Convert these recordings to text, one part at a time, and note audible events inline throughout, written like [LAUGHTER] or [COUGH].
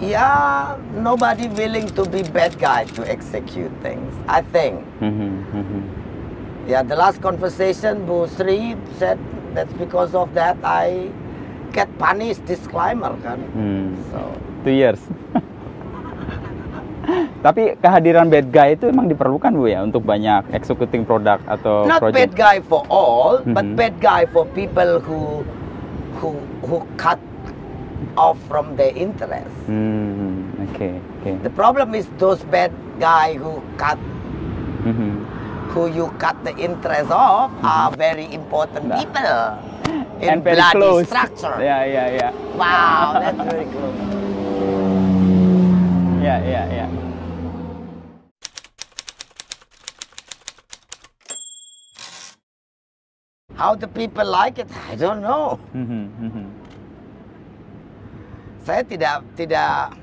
yeah, nobody willing to be bad guy to execute things. I think. Mhm, mhm. Yeah, the last conversation, Bu Sri said that's because of that I get punished disclaimer kan. Hmm. So Two years. [LAUGHS] Tapi kehadiran bad guy itu emang diperlukan bu ya untuk banyak executing produk atau not project. bad guy for all, but Mhm. bad guy for people who who who cut off from their interest. Hmm, oke oke. The problem is those bad guy who cut Mhm. who you cut the interest of are very important Nah. people in And very bloody close. structure. Yeah, ya ya. Wow, that's [LAUGHS] very close. Yeah, yeah, yeah. How the people like it, I don't know. Mhm, mhm. Saya tidak tidak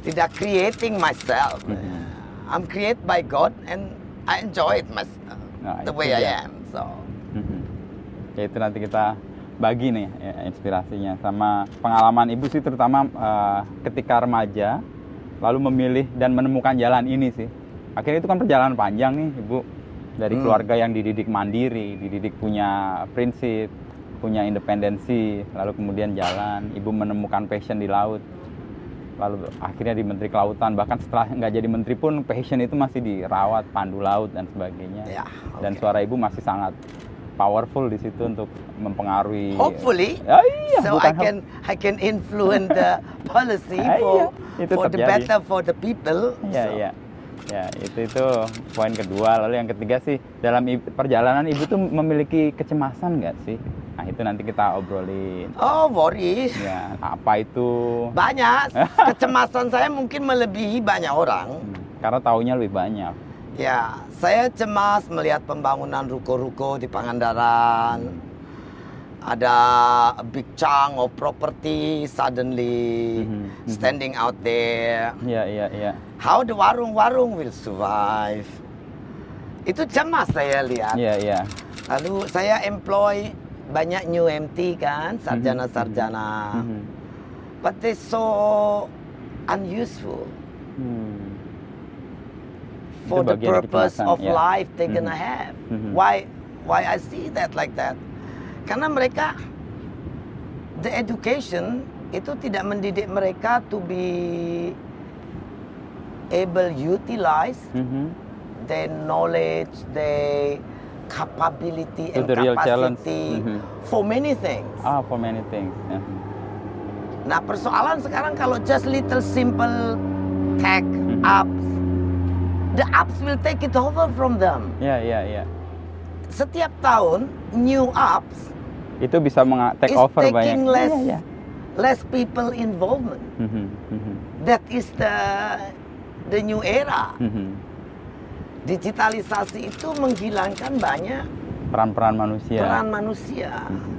tidak creating myself. Mhm. I'm created by God and I enjoy it myself Nah, the way dia. I am. So Mhm. Ya itu nanti kita bagi nih ya, inspirasinya sama pengalaman ibu sih terutama eh, ketika remaja lalu memilih dan menemukan jalan ini sih. Akhirnya itu kan perjalanan panjang nih ibu dari Hmm. keluarga yang dididik mandiri, dididik punya prinsip, punya independensi, lalu kemudian jalan, ibu menemukan passion di laut. Lalu akhirnya di Menteri Kelautan, bahkan setelah nggak jadi menteri pun passion itu masih dirawat, pandu laut dan sebagainya ya. dan oke. suara ibu masih sangat powerful di situ untuk mempengaruhi Hopefully, Ya, iya, so I can I can influence the [LAUGHS] policy Ah, for iya, itu for the terjadi. better for the people. ya So, ya ya itu itu poin kedua lalu yang ketiga sih dalam perjalanan ibu tuh memiliki kecemasan nggak sih nah itu nanti kita obrolin Oh, worry. ya apa itu Banyak. [LAUGHS] Kecemasan saya mungkin melebihi banyak orang. Hmm, karena taunya lebih banyak Ya, saya cemas melihat pembangunan ruko-ruko di Pangandaran. Ada a big chunk of property suddenly Mhm, mhm. standing out there. ya ya ya How the warung-warung will survive? Itu cemas saya lihat. ya ya Lalu saya employ banyak new MT kan, sarjana-sarjana. Mhm. But they so unuseful Hmm. for the purpose of ya. life they gonna Mhm. have. Mhm. Why why I see that like that? Karena mereka the education itu tidak mendidik mereka to be able utilize Mhm. their knowledge, their capability To and the capacity Mhm. for many things. ah for many things ya. Nah persoalan sekarang kalau just little simple tech Mhm. apps, the apps will take it over from them. ya ya ya Setiap tahun new apps itu bisa take over banyak taking less Iya, iya. less people involvement. Mhm, mhm, That is the the new era. mhm. Digitalisasi itu menghilangkan banyak peran-peran manusia peran manusia. Mhm,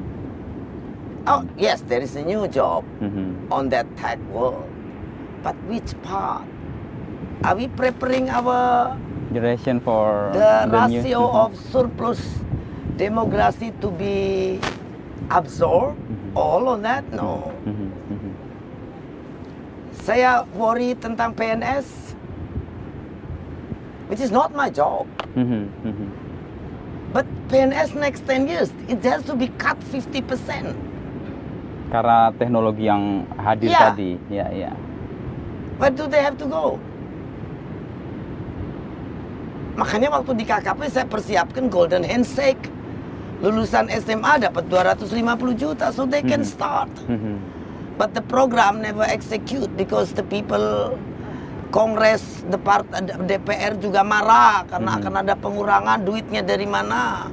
Oh yes, there is a new job mhm. on that tech world, but which part? Are we preparing our generation for the new- ratio Mhm, of surplus demography to be absorbed Mhm. all on that? No. mhm, mhm. Saya worry tentang PNS, which is not my job. But PNS next 10 years, it has to be cut 50%. karena teknologi yang hadir Iya. tadi ya ya Where do they have to go? Makanya waktu di KKP saya persiapkan golden handshake. Lulusan SMA dapat 250 juta, so they can Mhm. start. Mhm, But the program never execute because the people Kongres, Depart, DPR juga marah karena Mhm. akan ada pengurangan duitnya dari mana.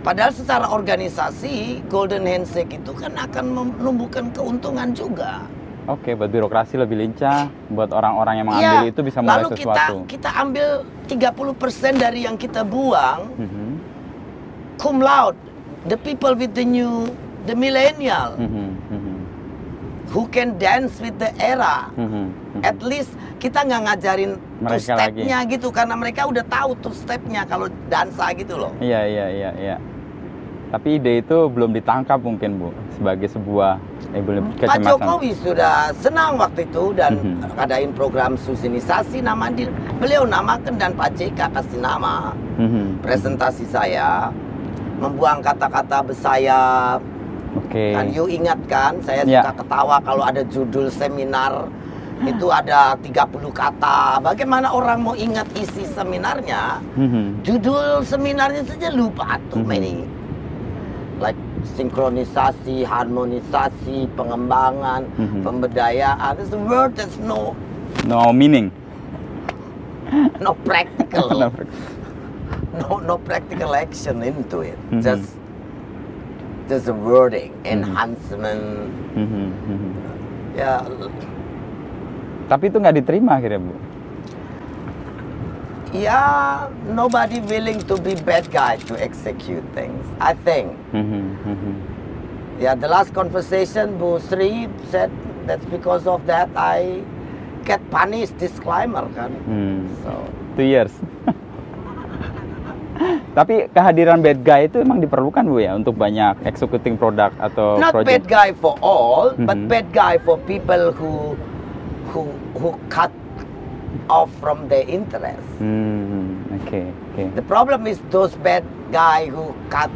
Padahal secara organisasi Golden Handshake itu kan akan menumbuhkan keuntungan juga. Oke, buat birokrasi lebih lincah, buat orang-orang yang mengambil Iya, itu bisa mulai lalu kita sesuatu. kita ambil 30% dari yang kita buang Mhm, cum laude, the people with the new the millennial mhm, mhm, who can dance with the era. mhm, mhm. At least kita nggak ngajarin two stepnya gitu karena mereka udah tahu tuh stepnya kalau dansa gitu loh. Iya iya iya iya. Tapi ide itu belum ditangkap mungkin Bu sebagai sebuah eh, belum Pak. Jokowi sudah senang waktu itu dan Mhm. adain program susinisasi nama di, beliau namakan dan Pak JK kasih nama Mhm. presentasi saya membuang kata-kata bersayap Oke. dan you ingat kan saya Ya. suka ketawa kalau ada judul seminar itu ada 30 kata bagaimana orang mau ingat isi seminarnya Mhm. judul seminarnya saja lupa too Mhm. many like sinkronisasi harmonisasi pengembangan Mhm. pemberdayaan it's a word that's no No meaning. no practical [LAUGHS] No. [LAUGHS] no no practical action into it Mhm. just just a wording Mhm. enhancement Mhm. Mhm. ya Tapi itu nggak diterima akhirnya Bu. ya nobody willing to be bad guy to execute things I think Mhm. Mhm. Yeah, the last conversation, Bu Sri said that's because of that I get punished disclaimer kan. Hmm. So Two years. [LAUGHS] Tapi kehadiran bad guy itu emang diperlukan Bu ya untuk banyak executing product atau not project. bad guy for all, but Mhm. bad guy for people who who who cut off from their interest. Hmm, oke, oke. The problem is those bad guy who cut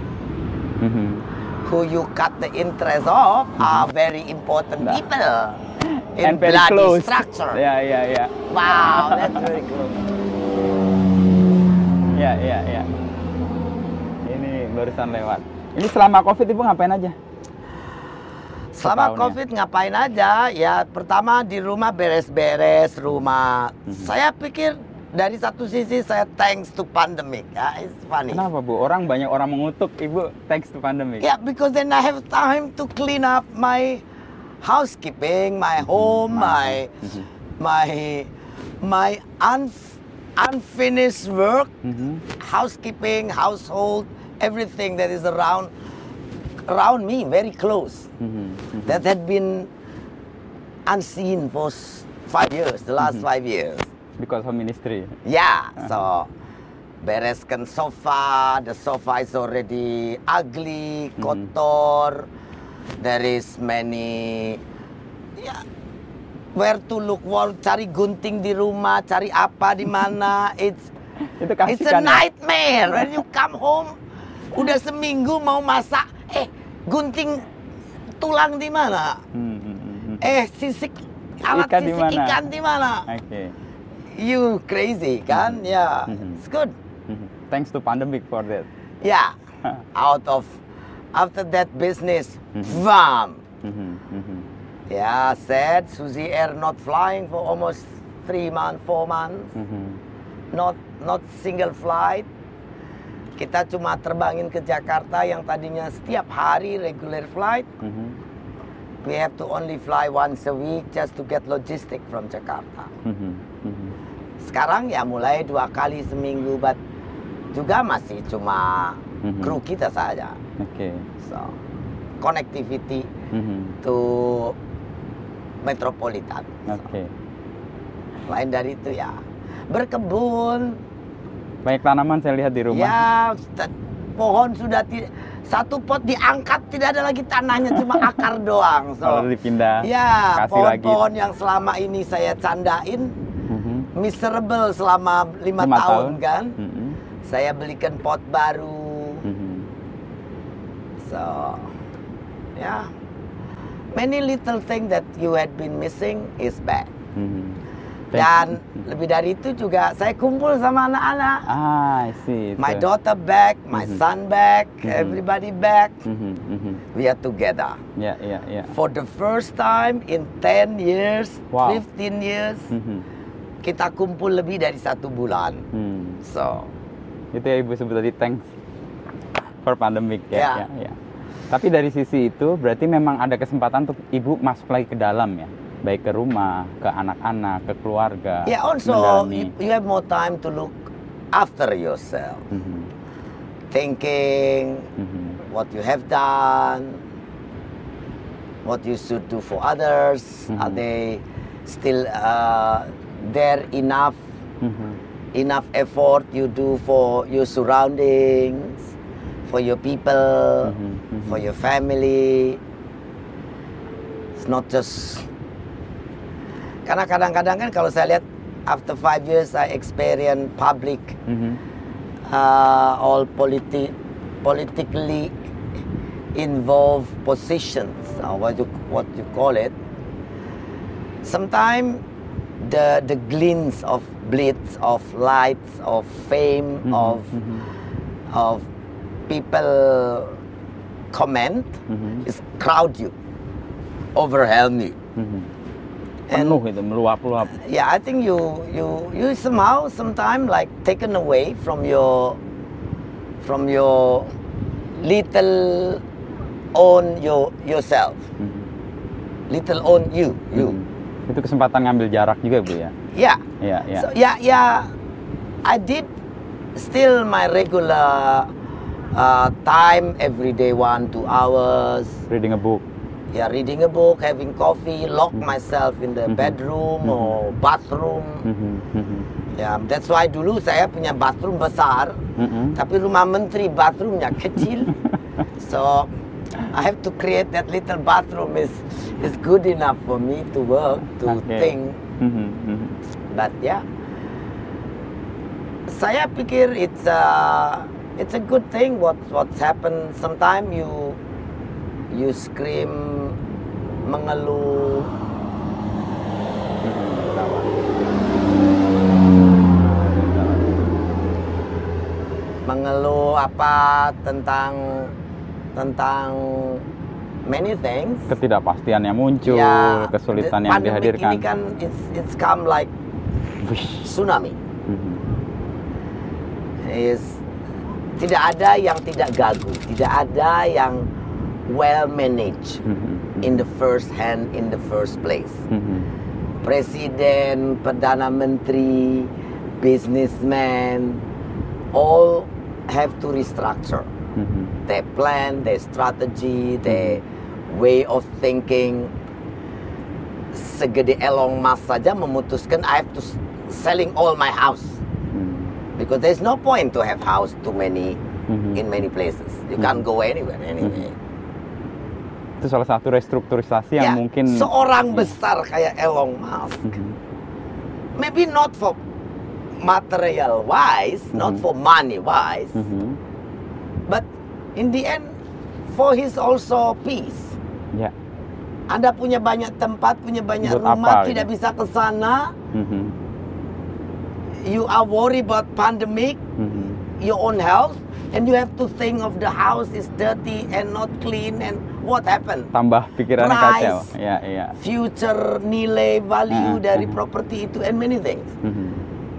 Mhm. who you cut the interest of are very important Nah. people [LAUGHS] in And very bloody close. structure. Ya, ya, ya. Wow, that's very close. Ya, ya, ya. Barusan lewat. Ini selama Covid Ibu ngapain aja? Selama ya? COVID ngapain aja? Ya pertama di rumah beres-beres rumah. Mhm. Saya pikir dari satu sisi saya thanks to pandemic. Ya, it's funny. Kenapa Bu? Orang banyak orang mengutuk Ibu thanks to pandemic. Yeah, because then I have time to clean up my housekeeping, my home, my Mhm. my my unf- unfinished work, Mhm. housekeeping, household, everything that is around around me, very close. Mhm. Mhm. that had been unseen for five years, the last Mhm. five years. Because of ministry. Yeah, so bereskan sofa, the sofa is already ugly, Mhm. kotor. There is many, yeah, where to look, where cari gunting di rumah, cari apa di mana. [LAUGHS] It's Itu it's a ya? nightmare when you come home. Udah seminggu mau masak, eh gunting tulang di mana? Hmm, hmm, hmm. Eh, sisik alat Ikan sisik mana? ikan di mana? Oke. You crazy kan? Ya, Mhm. it's good. Thanks to pandemic for that. Ya, [LAUGHS] out of after that business, bam. Ya, sad. Suzy Air not flying for almost three months, four months. Not not single flight. Kita cuma terbangin ke Jakarta yang tadinya setiap hari regular flight. Mhm. We have to only fly once a week just to get logistic from Jakarta. Mhm. Mhm. Sekarang ya mulai dua kali seminggu, but juga masih cuma Mhm. kru kita saja. Oke. So, connectivity Mhm. to metropolitan. Oke. Lain dari itu ya berkebun. Banyak tanaman saya lihat di rumah. Ya, pohon sudah tidak satu pot diangkat tidak ada lagi tanahnya cuma akar doang. [LAUGHS] Kalau So, dipindah, ya kasih lagi. pohon-pohon yang selama ini saya candain Mhm. miserable selama lima, Lima tahun, kan. Mhm. Saya belikan pot baru. Mhm. So, yeah, many little thing that you had been missing is back. Mhm. Thank Dan you. lebih dari itu juga saya kumpul sama anak-anak. Ah, I see. My daughter back, my Mhm. son back, Mhm. everybody back. Mhm, mhm. We are together. Ya, ya, ya. For the first time in 10 years, Wow. 15 years, Mhm. kita kumpul lebih dari satu bulan. Hmm. So, Itu ya Ibu sebut tadi thanks for pandemic ya. Ya. ya, ya. Tapi dari sisi itu berarti memang ada kesempatan untuk Ibu masuk lagi ke dalam ya. Baik ke rumah, ke anak-anak, ke keluarga. yeah, also mendalami. you, have more time to look after yourself. Mhm, Thinking, mhm, what you have done, what you should do for others. Are Mhm. they still uh, there enough mhm, enough effort you do for your surroundings, for your people, Mhm, mhm. for your family. It's not just karena kadang-kadang kan kalau saya lihat after five years I experience public Mhm. uh, all politi- politically involved positions, or what you what you call it. Sometimes the the glints of blitz of lights of fame Mhm, of mhm. of people comment Mhm. is crowd you, overwhelm you. Mhm. And- Penuh itu, meluap-luap. yeah i think you you you somehow sometime like taken away from your from your little own your yourself Mhm. little own you you Mhm. Itu kesempatan ngambil jarak juga bu ya. yeah Iya, iya. so yeah yeah i did still my regular uh, time every day one two hours Reading a book. Yeah reading a book having coffee lock Mhm. myself in the Mhm. bedroom Mhm. or bathroom. Ya, that's why dulu saya punya bathroom besar, tapi rumah menteri bathroomnya kecil. [LAUGHS] so I have to create that little bathroom is is good enough for me to work, to Oke. think. Mhm, mhm. But yeah, saya pikir it's a it's a good thing what what's happened. Sometimes you you scream mengeluh. mengeluh apa tentang tentang many things. Ketidakpastian yang muncul, Ya, kesulitan yang dihadirkan. Ini kan it's it's come like tsunami. Mhm. Is tidak ada yang tidak gagu, tidak ada yang well managed Mhm. in the first hand in the first place. Mhm. Presiden, perdana menteri, businessman, all have to restructure. Mhm. their plan, their strategy, their way of thinking. Segede Elon Musk saja memutuskan I have to selling all my house Mhm. because there's no point to have house too many Mhm. in many places. You can't go anywhere anyway. Itu salah satu restrukturisasi yang Ya, mungkin seorang Ya. besar kayak Elon Musk, Mhm. maybe not for material wise, not Mhm. for money wise, Mhm. but in the end for his also peace. Ya. Anda punya banyak tempat, punya banyak Buat rumah, apa tidak gitu? bisa ke sana. Mhm. You are worried about pandemic, Mhm. your own health, and you have to think of the house is dirty and not clean and what happened? Tambah pikiran Price. kacau. Ya, ya. Future nilai value Uh-uh, dari property itu and many things Mhm.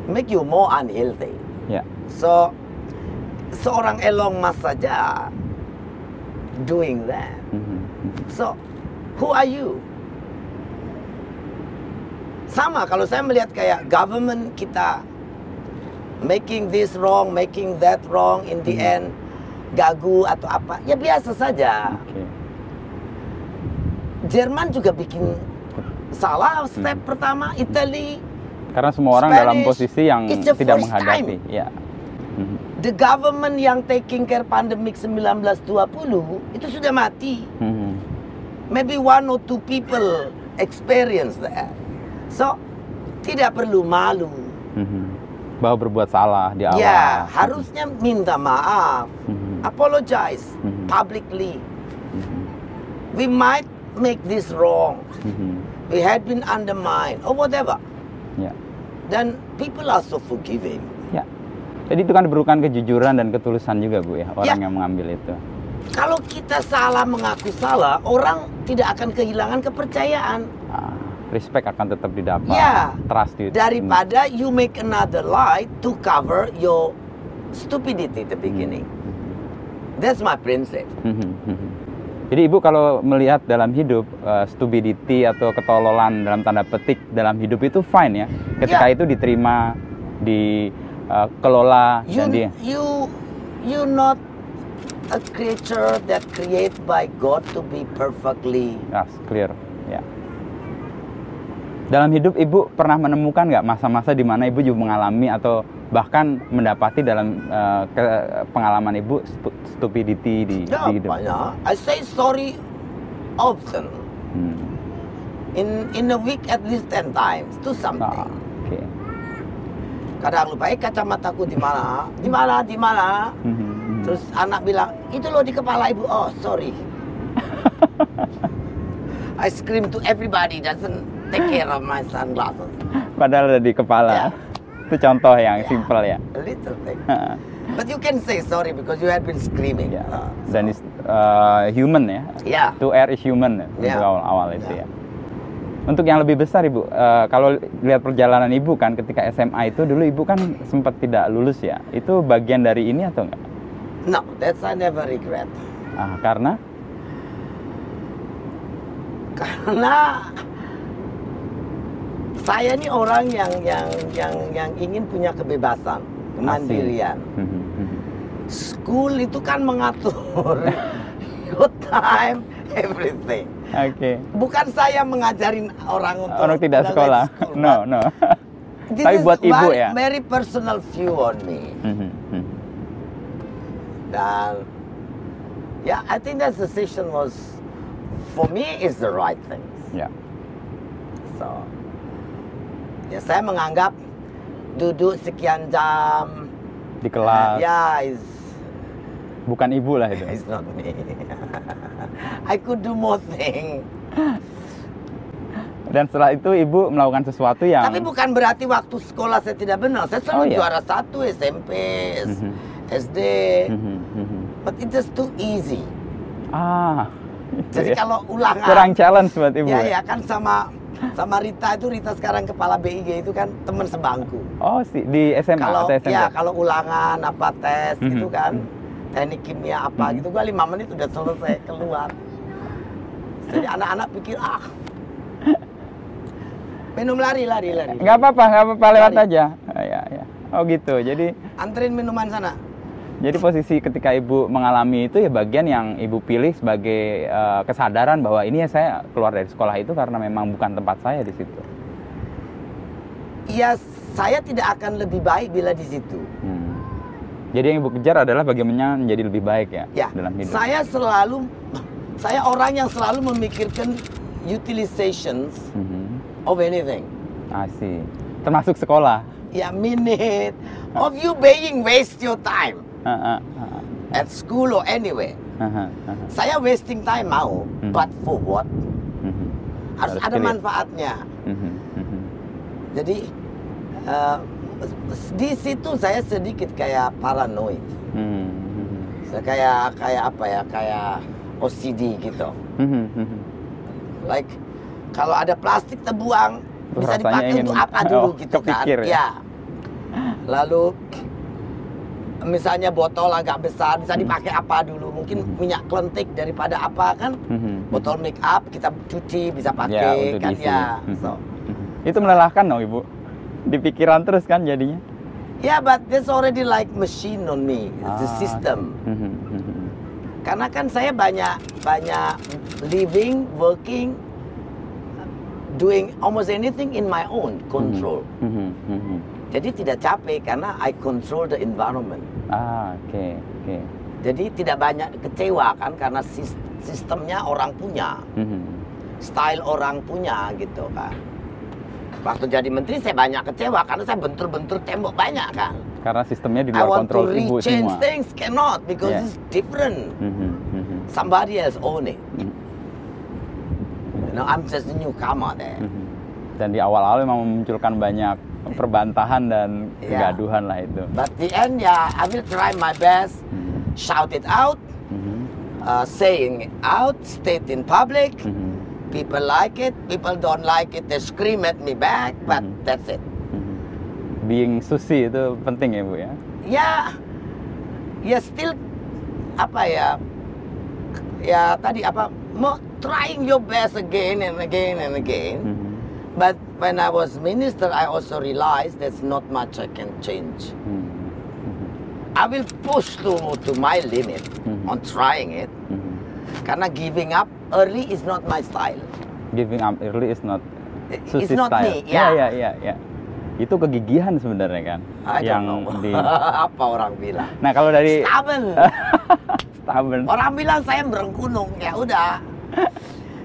make you more unhealthy. Ya. So seorang Elon Musk saja doing that. Mhm. So, who are you? Sama kalau saya melihat kayak government kita making this wrong, making that wrong, in the Hmm. end gagu atau apa, ya biasa saja. Oke. Jerman juga bikin salah step Hmm. pertama, Italy, Karena semua orang dalam Spanish, posisi yang tidak menghadapi. Ya. Mhm. the government yang taking care pandemic 1920 itu sudah mati. Mhm. maybe one or two people experience that. So tidak perlu malu. Mhm. Bahwa berbuat salah di awal. Ya, harusnya minta maaf, Mhm. apologize Mhm. publicly. Mhm. We might make this wrong. Mhm. We had been undermined or whatever. Ya. Then people are so forgiving. Ya. Jadi itu kan diperlukan kejujuran dan ketulusan juga Bu ya, orang Ya. yang mengambil itu. Kalau kita salah mengaku salah, orang tidak akan kehilangan kepercayaan. Ah, respect akan tetap didapat. Ya. Trust itu. Daripada you make another lie to cover your stupidity at the beginning. That's my principle. Jadi ibu kalau melihat dalam hidup eh, stupidity atau ketololan dalam tanda petik dalam hidup itu fine ya. Ketika Ya. itu diterima, dikelola You dan dia. you you not a creature that created by God to be perfectly. Yes, clear. Ya. Dalam hidup ibu pernah menemukan nggak masa-masa di mana ibu juga mengalami atau bahkan mendapati dalam eh, ke- pengalaman ibu stu- stupidity di, Ya, di hidup. banyak. I say sorry often. Hmm. In in a week at least 10 times to something. Oke. Kadang lupa, eh kacamataku di mana? Di mana? Di mana? Mhm, mhm. Terus anak bilang, itu loh di kepala ibu. Oh, sorry. [LAUGHS] I scream to everybody doesn't take care of my sunglasses. Padahal ada di kepala. Ya. Itu contoh yang Ya. simpel ya. A little thing. But you can say sorry because you had been screaming. Ya. Uh, Dan is uh, human ya. Ya. To err is human ya. Ya. Untuk awal-awal itu Ya. Untuk yang lebih besar ibu, eh, kalau lihat perjalanan ibu kan ketika SMA itu dulu ibu kan sempat tidak lulus ya. Itu bagian dari ini atau enggak? No, that's I never regret. Ah, karena Karena saya ini orang yang yang yang yang ingin punya kebebasan, kemandirian. Mhm, mhm. School itu kan mengatur [LAUGHS] your time, everything. Oke. Bukan saya mengajarin orang untuk Orang tidak sekolah. school, No, no. [LAUGHS] this Tapi buat ibu very, ya. Very personal view on me. Mhm. Dan ya, I think that decision was for me is the right thing. Ya. So, ya saya menganggap duduk sekian jam, Di kelas. ya is Bukan ibu lah itu. is not me. [LAUGHS] I could do more thing. Dan setelah itu ibu melakukan sesuatu yang Tapi bukan berarti waktu sekolah saya tidak benar. Saya selalu Oh, iya. juara satu SMP, S- Mhm. SD, Mhm, mhm. but it is too easy. Ah. Jadi ya. [LAUGHS] kalau ulangan, kurang challenge buat ibu. ya ya? ya kan sama sama Rita itu Rita sekarang kepala BIG itu kan teman sebangku. Oh, sih di SMA kalau atau SMP? ya kalau ulangan apa tes Mhm. gitu kan teknik kimia apa Mhm. gitu gua lima menit udah selesai keluar jadi anak-anak pikir ah minum lari lari lari Nggak apa-apa, nggak apa-apa lewat Lari. aja. Ah, ya, ya. Oh gitu. Jadi anterin minuman sana jadi posisi ketika ibu mengalami itu ya bagian yang ibu pilih sebagai eh, kesadaran bahwa ini ya saya keluar dari sekolah itu karena memang bukan tempat saya di situ. ya saya tidak akan lebih baik bila di situ Hmm. Jadi yang ibu kejar adalah bagaimana menjadi lebih baik ya, ya dalam hidup. saya selalu saya orang yang selalu memikirkan utilizations Mhm. of anything Asih. Termasuk sekolah. ya minute of you being waste your time Ah, ah, at school or anywhere. Saya wasting time mau, Hmm. but for what? Mhm. Harus, Harus ada pilih. manfaatnya. Mhm, mhm. Jadi eh, di situ saya sedikit kayak paranoid. Mhm, mhm. Saya kayak kayak apa ya? Kayak OCD gitu. Mhm. Like kalau ada plastik terbuang bisa dipakai untuk apa [LAUGHS] dulu Oh, gitu kan? ya? Ya. Lalu misalnya botol agak besar bisa Hmm. dipakai apa dulu? Mungkin minyak klentik daripada apa kan? Mhm. botol make up kita cuci bisa Ya, pakai untuk kan diisi. ya so. Itu melelahkan dong ibu. Di pikiran terus kan jadinya. yeah but there's already like machine on me it's the Ah. system Mhm, mhm. karena kan saya banyak banyak living working doing almost anything in my own control Mhm, mhm. Jadi tidak capek karena I control the environment Ah, oke, oke. jadi tidak banyak kecewa kan karena sis- sistemnya orang punya Mhm. style orang punya gitu kan. Waktu jadi menteri saya banyak kecewa karena saya bentur-bentur tembok banyak kan. Karena sistemnya di I luar want to kontrol ibu semua. things cannot because Yeah. it's different. Mhm, mhm. Somebody else own it. Mhm. You know, I'm just a newcomer there. Dan di awal-awal memang memunculkan banyak [LAUGHS] perbantahan dan Ya. kegaduhan lah itu. But the end, yeah, I will try my best, Mhm, shout it out, mhm, uh, saying it out, state in public. mhm, People like it, people don't like it, they scream at me back, but Mhm. that's it. mhm. Being susi itu penting ya bu ya. ya ya still apa ya ya tadi apa trying your best again and again and again Mhm, but when I was minister I also realized there's not much I can change mhm, mhm, I will push to to my limit Mhm. on trying it mhm. karena giving up early is not my style Giving up early is not It's susi not style. me, Ya yeah. ya ya ya. Itu kegigihan sebenarnya kan. I don't yang know. di [LAUGHS] apa orang bilang? Nah, kalau dari Stubborn. [LAUGHS] stubborn. Orang bilang saya berengkunung, ya udah.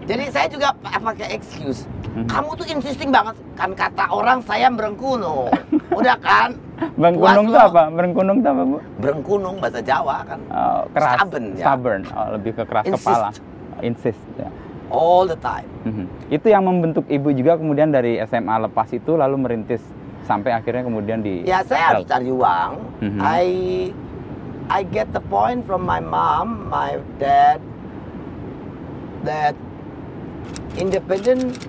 Jadi saya juga pa- pakai excuse. Mhm. Kamu tuh insisting banget kan kata orang saya berengkunung. [LAUGHS] Udah kan? Berengkunung lo. apa? Berengkunung tuh apa, Bu? Berengkunung bahasa Jawa kan. Oh, keras. Stubborn, ya. Stubborn. Oh, lebih ke keras Insist. kepala. Insist. ya. All the time. Mhm. Itu yang membentuk ibu juga kemudian dari SMA lepas itu lalu merintis sampai akhirnya kemudian di Ya saya harus cari uang. Mhm. I I get the point from my mom, my dad that independent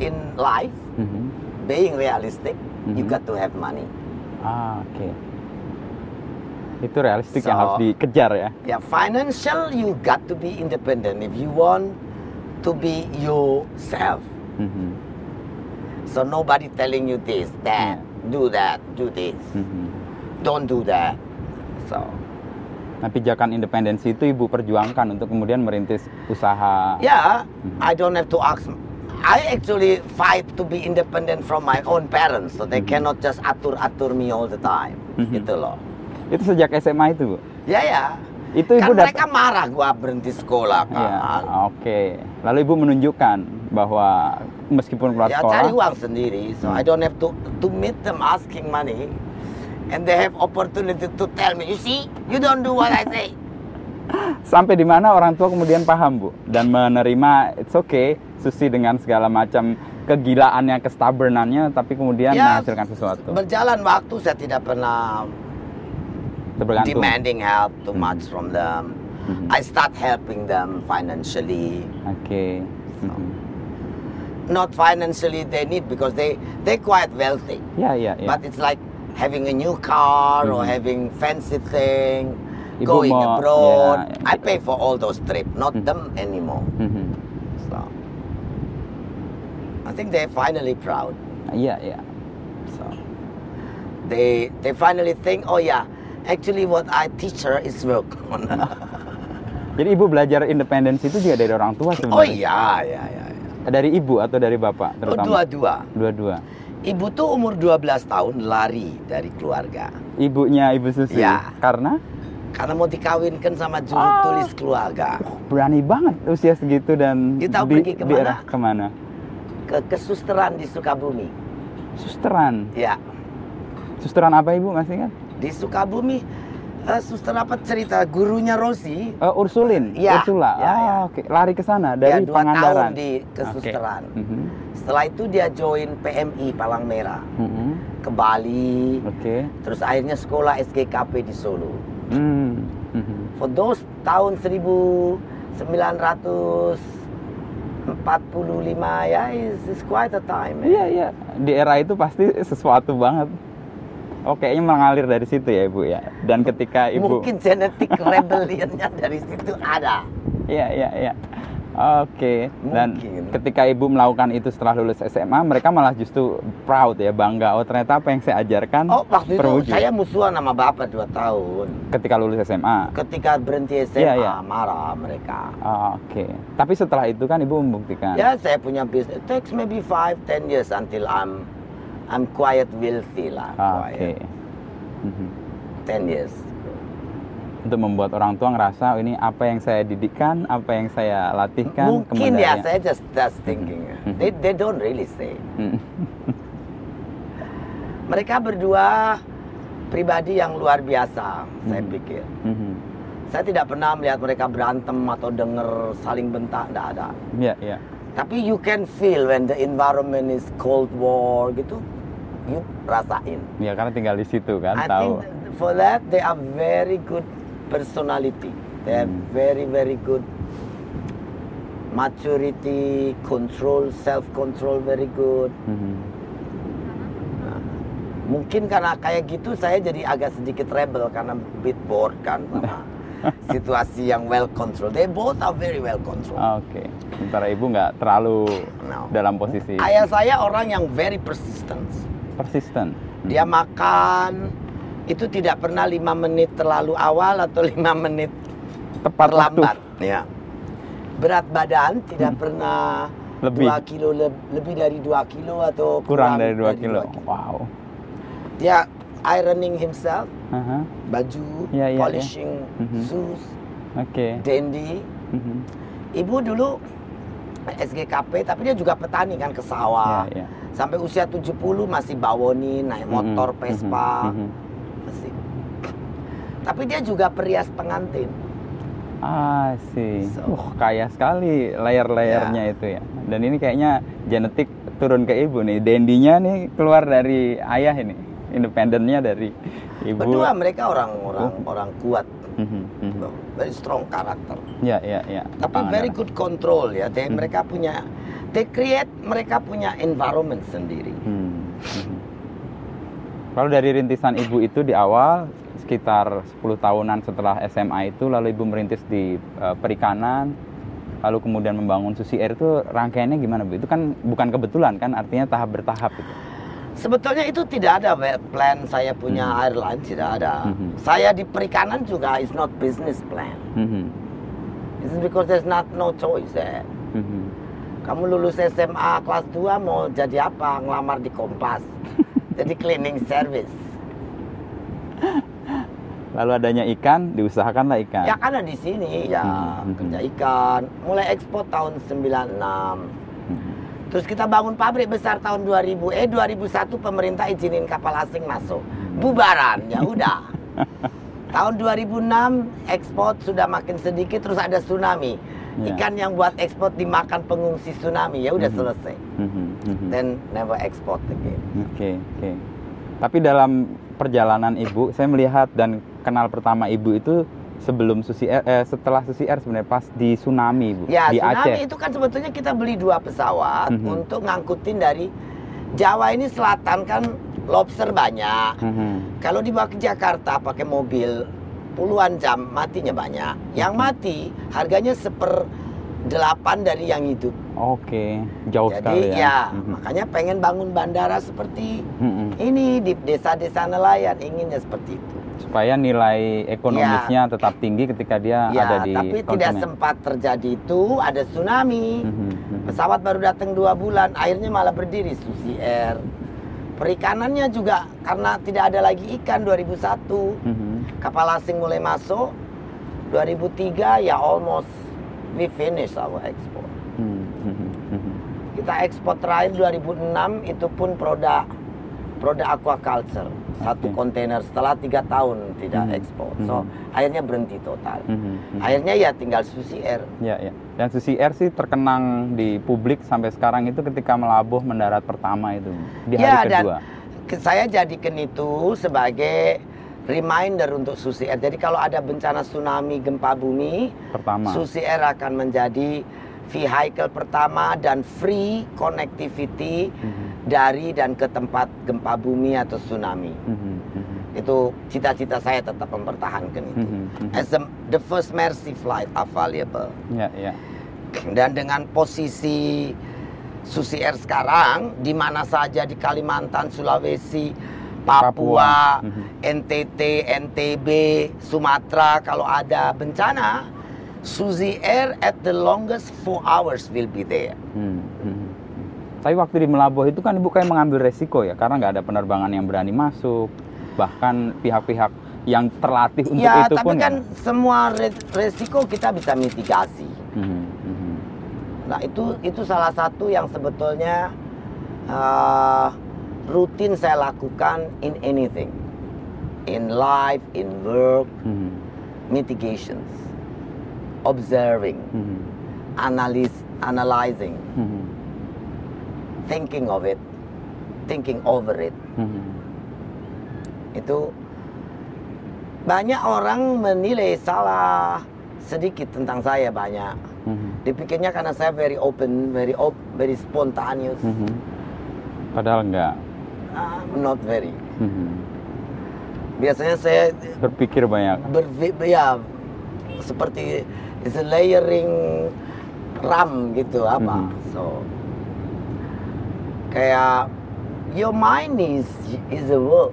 in life, Mhm. being realistic, you Mhm. got to have money. Ah, oke. Itu realistik yang So- harus dikejar ya. Yeah, financial you got to be independent if you want to be yourself. Mhm. So nobody telling you this, that, do that, do this, Mhm. don't do that. So Nah, pijakan independensi itu ibu perjuangkan untuk kemudian merintis usaha. yeah. I don't have to ask. I actually fight to be independent from my own parents, so they Mhm. cannot just atur atur me all the time. Mhm. Gitu loh. Itu sejak SMA itu, Bu. Ya ya. Itu Kan ibu dat- mereka marah gua berhenti sekolah Ya, kan. oke. Lalu ibu menunjukkan bahwa meskipun keluar ya sekolah, cari uang sendiri so Hmm. I don't have to to meet them asking money and they have opportunity to tell me you see you don't do what I say [LAUGHS] sampai di mana orang tua kemudian paham, Bu, dan menerima it's okay, Susi dengan segala macam kegilaannya, kestubbornannya, tapi kemudian Ya, menghasilkan sesuatu. berjalan waktu saya tidak pernah Tergantung. demanding help too Hmm. much from them Mhm. I start helping them financially Oke. Mhm. not financially they need because they they quite wealthy Ya, ya, ya. but it's like having a new car or Mhm. having fancy thing Ibu going mau- abroad ya, I pay for all those trips not Mhm. them anymore Mhm. So, I think they're finally proud. Iya, iya. So, they they finally think, oh yeah, actually what I teach her is work. [LAUGHS] Jadi ibu belajar independensi itu juga dari orang tua sebenarnya. oh iya, iya, iya. iya. Dari ibu atau dari bapak terutama? Oh, dua-dua. Dua-dua. Ibu tuh umur 12 tahun lari dari keluarga. Ibunya Ibu Susi. Ya. Karena Karena mau dikawinkan sama juru Ah. tulis keluarga. berani banget usia segitu dan di, pergi ke mana? era ke mana? Ke kesusteran di Sukabumi. Susteran. Ya, Susteran apa ibu masih kan? di Sukabumi eh, suster apa cerita gurunya Rosi Eh, Ursulin, Ya, Ursula. ya, ah, ya. oke. Lari ke sana ya dari dua Pangandaran. tahun di kesusteran. Oke. Mhm. Setelah itu dia join PMI Palang Merah Mhm. ke Bali, Oke. terus akhirnya sekolah SGKP di Solo. Hmm. Mhm. For those tahun 1945 ya is, is quite a time. eh. Iya iya di era itu pasti sesuatu banget. Oh kayaknya mengalir dari situ ya ibu ya. Dan ketika ibu Mungkin genetik [LAUGHS] rebellionnya dari situ ada. Iya iya iya. Oke. Dan Mungkin. ketika ibu melakukan itu setelah lulus SMA, mereka malah justru proud ya bangga. Oh ternyata apa yang saya ajarkan Oh waktu itu terwujud. saya musuhan sama bapak dua tahun. Ketika lulus SMA. Ketika berhenti SMA Iya, iya. marah mereka. Oh, Oke. Tapi setelah itu kan ibu membuktikan. Ya saya punya bisnis. It takes maybe 5 10 years until I'm I'm quiet wealthy lah. Ah, Oke. Quiet. Mhm. 10 years. Untuk membuat orang tua ngerasa "Oh, ini apa yang saya didikkan, apa yang saya latihkan. Mungkin ya saya just just thinking. Mhm. They they don't really say. Hmm. [LAUGHS] Mereka berdua pribadi yang luar biasa, saya Mhm. pikir. Mhm. Saya tidak pernah melihat mereka berantem atau dengar saling bentak, tidak ada. Iya iya. Tapi you can feel when the environment is cold war gitu, you rasain. Ya karena tinggal di situ kan I tahu. think for that they are very good personality. They have Hmm. very very good maturity, control, self control very good. Mhm. Mungkin karena kayak gitu saya jadi agak sedikit rebel karena bit bored kan sama [LAUGHS] situasi yang well control. They both are very well controlled. Oke. Sementara ibu nggak terlalu No. dalam posisi Ayah saya orang yang very persistent. persisten. Dia makan itu tidak pernah lima menit terlalu awal atau lima menit tepat waktu. terlambat. Ya. Berat badan tidak pernah Lebih. dua kilo leb- lebih dari dua kilo atau Kurang dari 2 kilo. dua Wow. Dia ironing himself, Aha. baju, Iya, iya, iya. polishing Mhm. shoes, Oke. dandy. Mhm. Ibu dulu SGKP tapi dia juga petani kan ke sawah. Ya, ya. Sampai usia 70 masih bawoni, naik motor Mhm, Vespa. mhm, mhm. Masih. Tapi dia juga perias pengantin. Ah, sih. So. Wah, kaya sekali layer-layernya itu ya. Dan ini kayaknya genetik turun ke ibu nih. Dendinya nih keluar dari ayah ini. Independennya dari ibu. Berdua mereka orang-orang orang kuat, Mhm, mhm. very strong karakter. Ya, ya, ya. Tapi Pangan very good control ya. They, Hmm. Mereka punya, they create mereka punya environment sendiri. Hmm, mhm. Lalu dari rintisan ibu itu di awal sekitar 10 tahunan setelah SMA itu lalu ibu merintis di eh, perikanan lalu kemudian membangun Susi Air itu rangkaiannya gimana Bu? Itu kan bukan kebetulan kan artinya tahap bertahap itu. Sebetulnya itu tidak ada plan saya punya Hmm. airline tidak ada. Mhm. Saya di perikanan juga is not business plan. Mhm, It's because there's not no choice. Eh. mhm. Kamu lulus SMA kelas 2 mau jadi apa? Ngelamar di Kompas. [LAUGHS] jadi cleaning service. Lalu adanya ikan, diusahakanlah ikan. Ya karena di sini ya Hmm, hmm, kerja ikan. Mulai ekspor tahun 96. Terus kita bangun pabrik besar tahun 2000. Eh 2001 pemerintah izinin kapal asing masuk. Bubaran ya udah. [LAUGHS] tahun 2006 ekspor sudah makin sedikit terus ada tsunami. Ya. Ikan yang buat ekspor dimakan pengungsi tsunami ya udah Mhm. selesai. Mhm, mhm. Then never export again. Oke, oke. Tapi dalam perjalanan ibu, saya melihat dan kenal pertama ibu itu sebelum Susi Air, eh, setelah Susi Air sebenarnya pas di tsunami ibu Ya di tsunami Aceh. itu kan sebetulnya kita beli dua pesawat Mhm. untuk ngangkutin dari Jawa ini selatan kan lobster banyak. Mhm. Kalau dibawa ke Jakarta pakai mobil puluhan jam matinya banyak. Yang mati harganya seper delapan dari yang hidup. Oke, jauh Jadi sekali ya, ya. Mhm. makanya pengen bangun bandara seperti Mhm. ini di desa-desa nelayan inginnya seperti itu. Supaya nilai ekonomisnya tetap tinggi ketika dia ya, ada di tapi tidak konsumen. sempat terjadi itu ada tsunami. Mhm, mhm. Pesawat baru datang dua bulan, akhirnya malah berdiri Susi Air. Perikanannya juga karena tidak ada lagi ikan 2001. Mhm. kapal asing mulai masuk 2003 ya almost we finish our export Mhm, mhm, mhm. kita ekspor terakhir 2006 itu pun produk produk aquaculture satu Oke. kontainer setelah tiga tahun tidak Mhm, ekspor so mhm. akhirnya berhenti total Mhm, mhm. akhirnya ya tinggal Susi Air Ya, ya. Dan Susi Air sih terkenang di publik sampai sekarang itu ketika melabuh mendarat pertama itu di hari Ya, dan kedua. ke- saya jadikan itu sebagai reminder untuk Susi Air jadi kalau ada bencana tsunami gempa bumi Pertama. Susi Air akan menjadi vehicle pertama dan free connectivity Mhm, dari dan ke tempat gempa bumi atau tsunami. mhm, mhm. Itu cita-cita saya tetap mempertahankan itu. Mhm, mhm. As the, the first mercy flight available. Ya, ya. Dan dengan posisi Susi Air sekarang di mana saja di Kalimantan, Sulawesi, Papua, Papua. Mhm. NTT, NTB, Sumatera kalau ada bencana, Suzy Air at the longest four hours will be there. Hmm, hmm, hmm. Tapi waktu di Melabuh itu kan ibu kayak mengambil resiko ya, karena nggak ada penerbangan yang berani masuk, bahkan pihak-pihak yang terlatih untuk ya, itu tapi pun. kan semua re- resiko kita bisa mitigasi. Hmm, hmm, Nah itu itu salah satu yang sebetulnya uh, rutin saya lakukan in anything, in life, in work, hmm, mitigations, observing, hmm, analyze, analyzing, hmm, thinking of it, thinking over it. hmm, Itu banyak orang menilai salah sedikit tentang saya banyak. hmm, Dipikirnya karena saya very open, very op, very spontaneous, hmm. Padahal enggak. Ah, not very. Hmm. Biasanya saya Berpikir banyak. bervi- ya seperti is layering ram gitu apa. Mhm. So kayak your mind is is a world.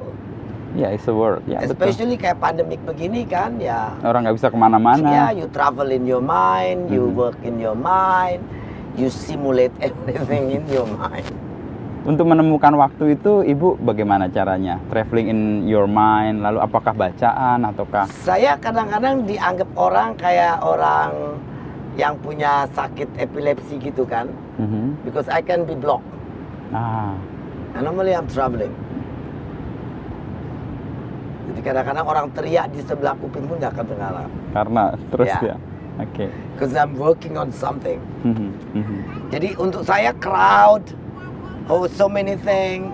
Ya, it's a. Ya, betul. Especially kayak pandemik begini kan ya. Orang nggak bisa ke mana-mana. Ya, you travel in your mind, you Mhm. work in your mind, you simulate [LAUGHS] everything in your mind. Untuk menemukan waktu itu, ibu bagaimana caranya? Traveling in your mind, lalu apakah bacaan ataukah? Saya kadang-kadang dianggap orang kayak orang yang punya sakit epilepsi gitu kan, Mhm. because I can be blocked. Ah, And normally I'm traveling. Jadi kadang-kadang orang teriak di sebelah kuping pun nggak kedengaran. karena terus Ya. ya. Oke. Because I'm working on something. Mhm, mhm. Jadi untuk saya crowd, oh so many things,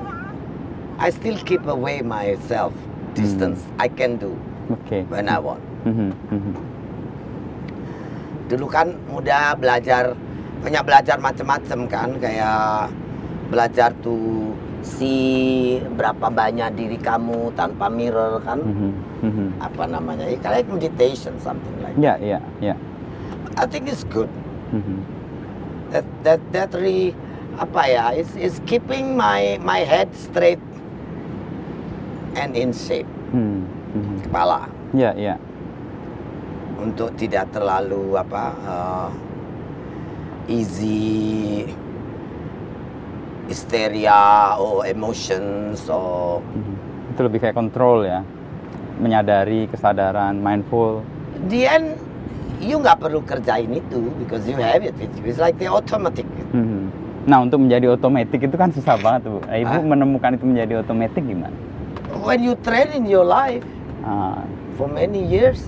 I still keep away myself distance. I can do Oke. when I want. Mhm, mhm. Dulu kan muda belajar banyak belajar macam-macam kan kayak belajar tuh si berapa banyak diri kamu tanpa mirror kan Mhm, mhm. apa namanya ya kayak meditation something like Ya, ya, ya. I think it's good Mhm. that that that really apa ya is is keeping my my head straight and in shape Hmm, mhm. kepala Ya, ya. untuk tidak terlalu apa uh, easy hysteria or emotions or Mhm. Itu lebih kayak kontrol ya. Menyadari kesadaran, mindful. the end you nggak perlu kerjain itu because you have it with you. It's like the automatic. Mhm. Nah, untuk menjadi otomatis itu kan susah banget, Bu. Nah, Ibu Hah? menemukan itu menjadi otomatis gimana? When you train in your life Ah, for many years,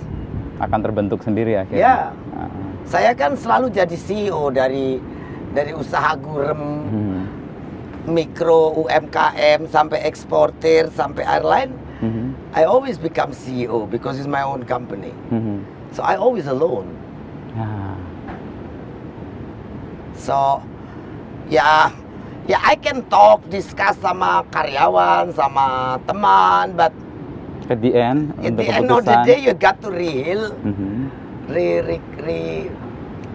akan terbentuk sendiri akhirnya. ya Ah, saya kan selalu jadi CEO dari dari usaha gurem, mhm. Mikro, UMKM sampai eksportir sampai airline. Mhm. I always become CEO because it's my own company. Mhm. So I always alone. Ah, So ya ya I can talk, discuss sama karyawan, sama teman, but At the end, at the end of the day you got to reheal, Mhm. re, re, re,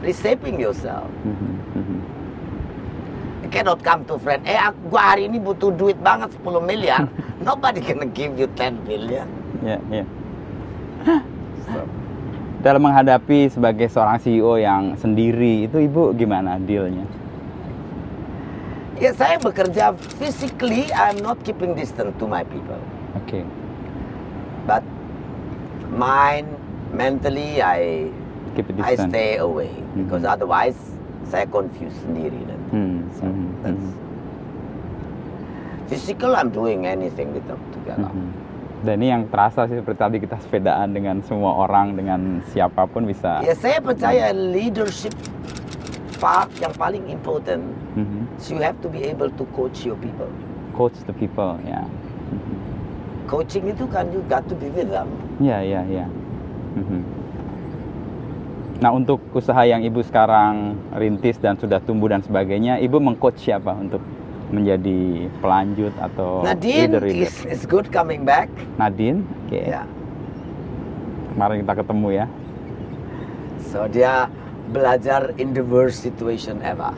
reshaping yourself. Mhm. Mhm. Cannot come to friend, eh aku- gua hari ini butuh duit banget 10 miliar. [LAUGHS] Nobody gonna give you 10 million. Ya, ya. Dalam menghadapi sebagai seorang CEO yang sendiri, itu ibu gimana dealnya? Ya saya bekerja physically, I'm not keeping distance to my people. Oke. But mind, mentally, I Keep it I distant. stay away because Mhm. otherwise saya confuse sendiri Hmm, So mhm, that's physical. I'm doing anything with them together. mhm. Dan ini yang terasa sih seperti tadi kita sepedaan dengan semua orang, dengan siapa pun bisa. Ya saya percaya leadership part yang paling important. Mhm. is You have to be able to coach your people. Coach the people, ya. Coaching itu kan you got to be with them. Ya, ya, ya. Mhm. Nah, untuk usaha yang ibu sekarang rintis dan sudah tumbuh dan sebagainya, ibu mengcoach siapa untuk menjadi pelanjut atau Nadine leader-leader? is, is good coming back. Nadine, oke. Ya. Kemarin kita ketemu ya. So dia belajar in the worst situation ever.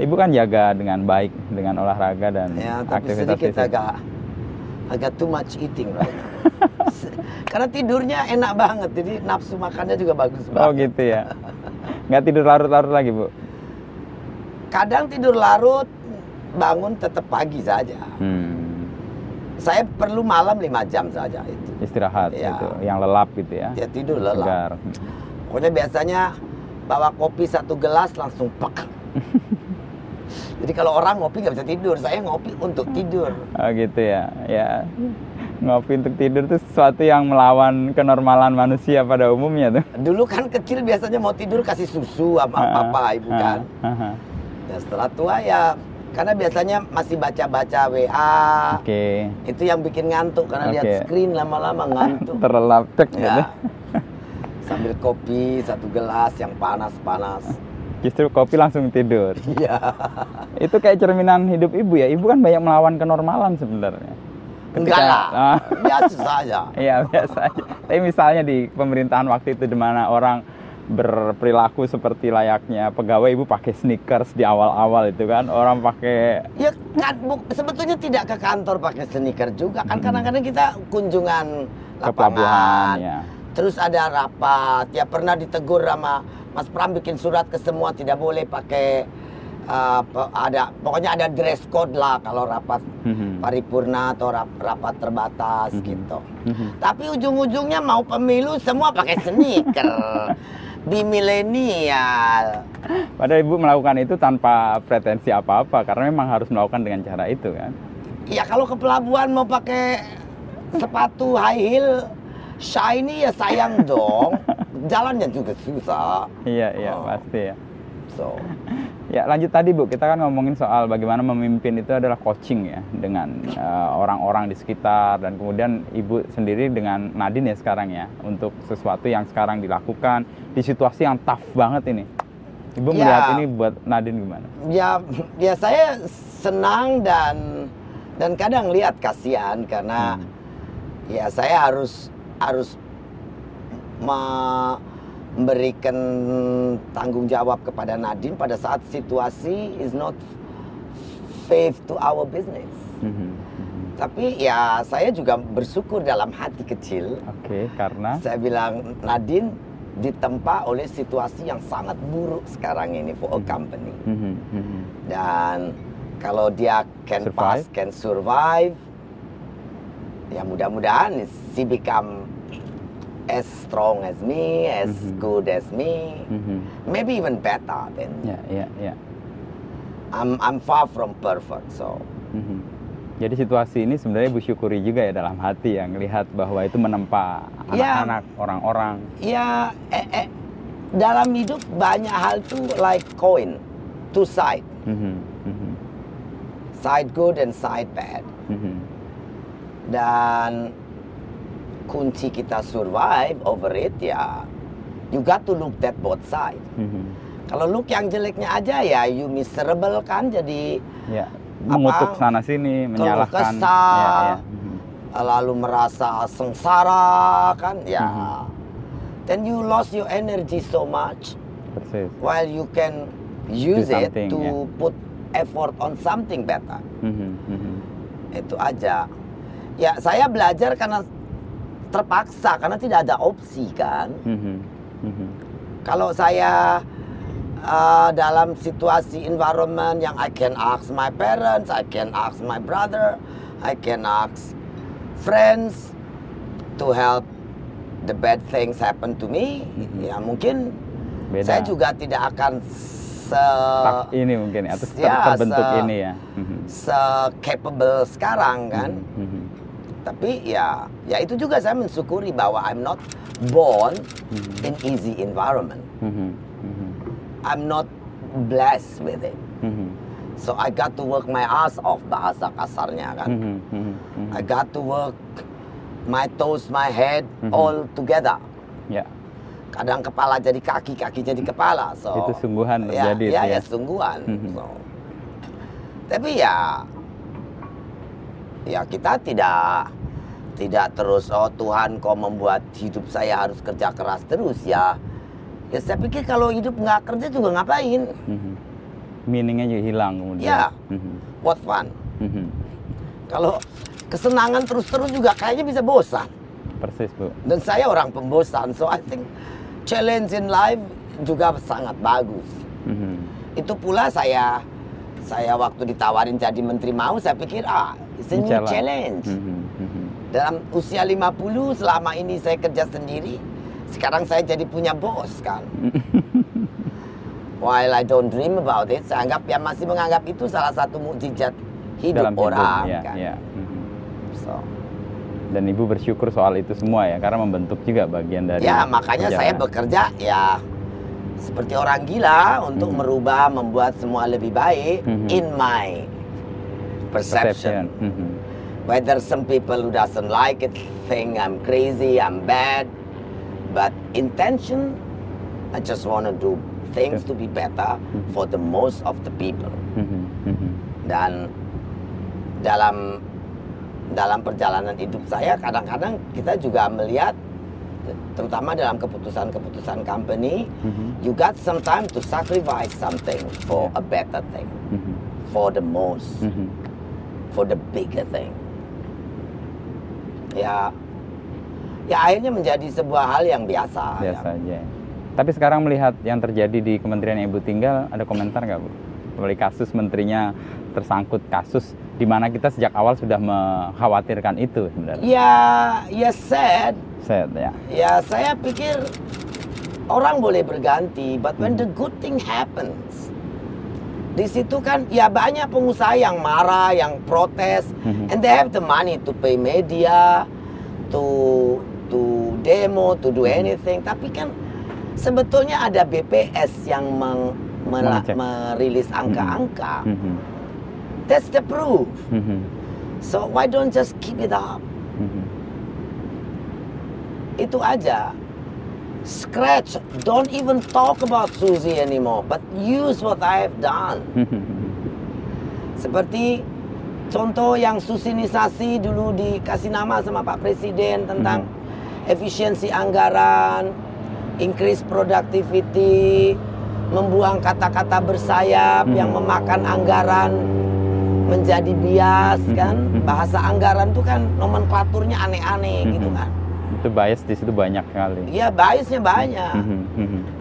Ibu kan jaga dengan baik dengan olahraga dan Ya, tapi aktivitas sedikit fisik. agak agak too much eating right. [LAUGHS] Karena tidurnya enak banget, jadi nafsu makannya juga bagus Oh banget. gitu ya. Nggak tidur larut-larut lagi bu? Kadang tidur larut, bangun tetap pagi saja. Hmm. Saya perlu malam 5 jam saja itu. Istirahat Ya. gitu, yang lelap gitu ya. Ya tidur lelah. Segar. Pokoknya biasanya bawa kopi satu gelas langsung pek. [LAUGHS] Jadi kalau orang ngopi nggak bisa tidur, saya ngopi untuk tidur. Oh gitu ya. Ya. Ngopi untuk tidur itu sesuatu yang melawan kenormalan manusia pada umumnya tuh. Dulu kan kecil biasanya mau tidur kasih susu sama Ah, papa ibu ah, kan. ah. Ya setelah tua ya karena biasanya masih baca-baca WA. Oke. Itu yang bikin ngantuk karena lihat Oke. screen lama-lama ngantuk. [LAUGHS] Terlelap cek gitu. ya. Sambil kopi satu gelas yang panas-panas. Justru kopi langsung tidur. [LAUGHS] Iya. Itu kayak cerminan hidup ibu ya. Ibu kan banyak melawan kenormalan sebenarnya. Enggak Ketika- lah. Ah. Biasa saja. [LAUGHS] Iya biasa aja. Tapi misalnya di pemerintahan waktu itu di mana orang berperilaku seperti layaknya pegawai ibu pakai sneakers di awal-awal itu kan orang pakai Ya kan bu- sebetulnya tidak ke kantor pakai sneaker juga kan kadang-kadang kita kunjungan ke pelabuhan lapangan. ya. Terus ada rapat, ya pernah ditegur sama Mas Pram bikin surat ke semua tidak boleh pakai uh, ada pokoknya ada dress code lah kalau rapat Mhm. paripurna atau rap- rapat terbatas Mhm. gitu. Mhm. Tapi ujung-ujungnya mau pemilu semua pakai sneaker. [LAUGHS] Di milenial. Padahal ibu melakukan itu tanpa pretensi apa-apa karena memang harus melakukan dengan cara itu kan. Ya kalau ke pelabuhan mau pakai sepatu high heel shiny ya sayang [LAUGHS] dong. Jalannya juga susah. Iya iya Oh. pasti ya. So, Ya lanjut tadi bu, kita kan ngomongin soal bagaimana memimpin itu adalah coaching ya dengan eh, orang-orang di sekitar dan kemudian ibu sendiri dengan Nadine ya sekarang ya untuk sesuatu yang sekarang dilakukan di situasi yang tough banget ini. Ibu Ya. melihat ini buat Nadine gimana? ya ya saya senang dan dan kadang lihat kasihan karena Hmm. ya saya harus harus memberikan tanggung jawab kepada Nadine pada saat situasi is not faith to our business. Mhm, mhm. Tapi ya saya juga bersyukur dalam hati kecil. Oke, karena Saya bilang Nadine ditempa oleh situasi yang sangat buruk sekarang ini for a company. Mhm, mhm. Dan kalau dia can Survive. pass, can survive, ya mudah-mudahan she become as strong as me, as Mhm. good as me, Mhm. maybe even better than. ya ya ya. I'm I'm far from perfect, so Mhm. Jadi situasi ini sebenarnya ibu syukuri juga ya dalam hati yang lihat bahwa itu menempa Ya. anak-anak, orang-orang. ya eh, eh, dalam hidup banyak hal tuh like coin, two side, Mhm, mhm, side good and side bad. mhm. Dan kunci kita survive over it ya you got to look that both side. Mhm. Kalau look yang jeleknya aja ya you miserable kan jadi Ya, mengutuk sana sini, menyalahkan. kesah. Ya, ya. Mhm. lalu merasa sengsara kan ya. Mhm. Then you lost your energy so much Persis. while you can use it to ya. put effort on something better. Mhm, mhm. Itu aja. Ya saya belajar karena terpaksa karena tidak ada opsi kan. Mhm, mhm. Kalau saya uh, dalam situasi environment yang I can ask my parents, I can ask my brother, I can ask friends to help the bad things happen to me, Mhm. ya mungkin Beda. saya juga tidak akan se ini mungkin ya, atau ter- ya, terbentuk se- ini ya. Mhm, se capable sekarang kan. mhm, mhm. Tapi ya, ya itu juga saya mensyukuri bahwa I'm not born Mhm. in easy environment. Mhm, mhm, I'm not blessed with it. mhm. So I got to work my ass off bahasa kasarnya kan. Mhm, mhm, mhm. I got to work my toes, my head Mhm. all together. Ya, Kadang kepala jadi kaki, kaki jadi kepala. So itu sungguhan ya, terjadi ya, itu ya ya. sungguhan. Mhm. So. Tapi ya ya kita tidak tidak terus oh Tuhan kau membuat hidup saya harus kerja keras terus ya. Ya saya pikir kalau hidup nggak kerja juga ngapain? Mhm. Meaningnya juga hilang kemudian. Ya. Mhm, What fun? mhm. Kalau kesenangan terus-terus juga kayaknya bisa bosan. Persis bu. Dan saya orang pembosan, so I think challenge in life juga sangat bagus. Mhm, Itu pula saya saya waktu ditawarin jadi menteri mau saya pikir ah it's a Ini new challenge. challenge. Mhm, mhm. Dalam usia 50 selama ini saya kerja sendiri, sekarang saya jadi punya bos kan. [LAUGHS] While I don't dream about it, saya anggap ya masih menganggap itu salah satu mukjizat hidup Dalam hidup, orang ya, kan. ya. Mhm. So, Dan ibu bersyukur soal itu semua ya, karena membentuk juga bagian dari. Ya makanya saya bekerja ya seperti orang gila untuk Mhm. merubah, membuat semua lebih baik Mhm. in my perception. Mhm. Whether some people who doesn't like it think I'm crazy, I'm bad, but intention, I just want to do things to be better Mhm. for the most of the people. Mhm, mhm. Dan dalam dalam perjalanan hidup saya kadang-kadang kita juga melihat terutama dalam keputusan-keputusan company Mhm. you got some time to sacrifice something for a better thing Mhm. for the most Mhm. for the bigger thing ya ya akhirnya menjadi sebuah hal yang biasa Biasa ya. aja. Tapi sekarang melihat yang terjadi di kementerian yang ibu tinggal, ada komentar nggak bu? Kembali kasus menterinya tersangkut kasus di mana kita sejak awal sudah mengkhawatirkan itu sebenarnya. Ya, ya sad. Sad ya. Ya saya pikir orang boleh berganti, but when the good thing happens, di situ kan ya banyak pengusaha yang marah, yang protes, Mhm. and they have the money to pay media, to to demo, to do anything. Tapi kan sebetulnya ada BPS yang meng, mela- merilis angka-angka. Mhm. That's the proof. Mhm. So why don't just keep it up? Mhm. Itu aja. Scratch. Don't even talk about Suzy anymore, but use what I have done. Mhm. Seperti contoh yang susinisasi dulu dikasih nama sama Pak Presiden tentang efisiensi anggaran, increase productivity, membuang kata-kata bersayap Mhm. yang memakan anggaran menjadi bias Mhm. kan. Mhm. Bahasa anggaran tuh kan nomenklaturnya aneh-aneh gitu Mhm. kan. Itu bias di situ banyak sekali. Iya biasnya banyak.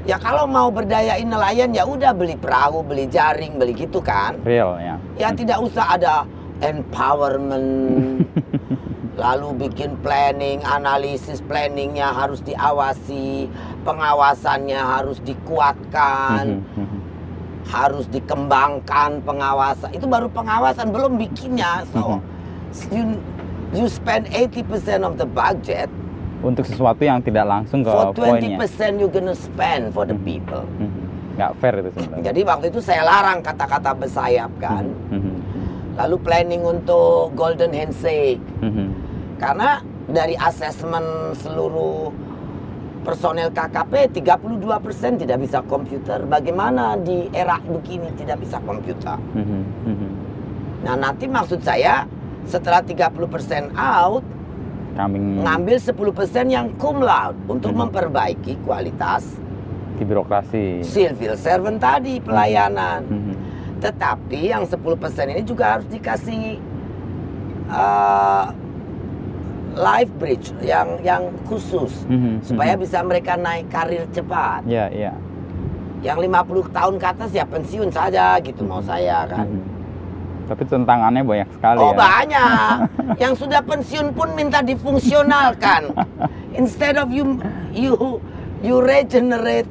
Ya kalau mau berdayain nelayan ya udah beli perahu, beli jaring, beli gitu kan. Real ya. Ya tidak usah ada empowerment. [LAUGHS] Lalu bikin planning, analisis planningnya harus diawasi, pengawasannya harus dikuatkan. Harus dikembangkan pengawasan. Itu baru pengawasan, belum bikinnya. So you you spend 80% of the budget, Untuk sesuatu yang tidak langsung ke for poinnya. 20% you gonna spend for the people. Mhm. Nggak fair itu sebenarnya. Jadi waktu itu saya larang kata-kata bersayap kan. Mhm. Lalu planning untuk golden handshake. Mhm. Karena dari asesmen seluruh personel KKP 32% tidak bisa komputer. Bagaimana di era begini tidak bisa komputer? Mhm. Mhm. Nah, nanti maksud saya setelah 30% out Coming ngambil 10% yang cum laude untuk Hmm. memperbaiki kualitas di birokrasi. civil servant tadi pelayanan. Mhm. Tetapi yang 10% ini juga harus dikasih uh, life bridge yang yang khusus Mhm. supaya Mhm. bisa mereka naik karir cepat. Ya, ya. Yang 50 tahun ke atas ya pensiun saja gitu mau saya kan. Mhm. Tapi tantangannya banyak sekali Oh ya. banyak. [LAUGHS] yang sudah pensiun pun minta difungsionalkan. [LAUGHS] Instead of you you you regenerate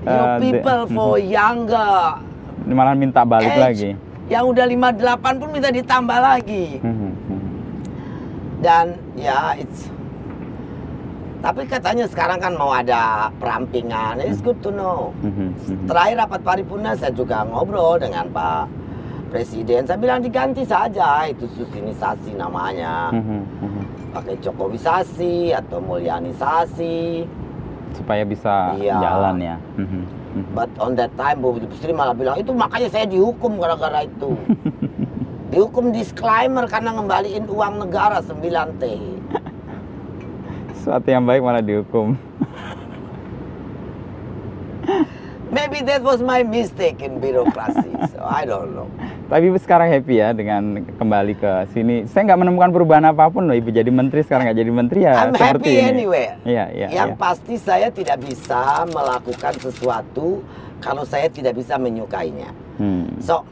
your Uh, the- people for younger Malah minta balik age. lagi. Yang udah 58 pun minta ditambah lagi. Mhm. Dan ya it's tapi katanya sekarang kan mau ada perampingan. It's good to know. Mhm. Mhm. Terakhir rapat paripurna saya juga ngobrol dengan Pak Presiden. Saya bilang diganti saja itu susinisasi namanya. Mhm. Pakai Jokowisasi atau Mulyanisasi. Supaya bisa Iya. jalan ya. But on that time Bu Sri malah bilang itu makanya saya dihukum gara-gara itu. [LAUGHS] dihukum disclaimer karena ngembaliin uang negara 9 T. Sesuatu yang baik malah dihukum. Maybe that was my mistake in birokrasi. So I don't know. Tapi Ibu sekarang happy ya dengan kembali ke sini. Saya nggak menemukan perubahan apa pun loh Ibu jadi menteri sekarang nggak jadi menteri ya I'm seperti happy ini. anyway. Iya, iya. Yang iya. pasti saya tidak bisa melakukan sesuatu kalau saya tidak bisa menyukainya. Hmm. So,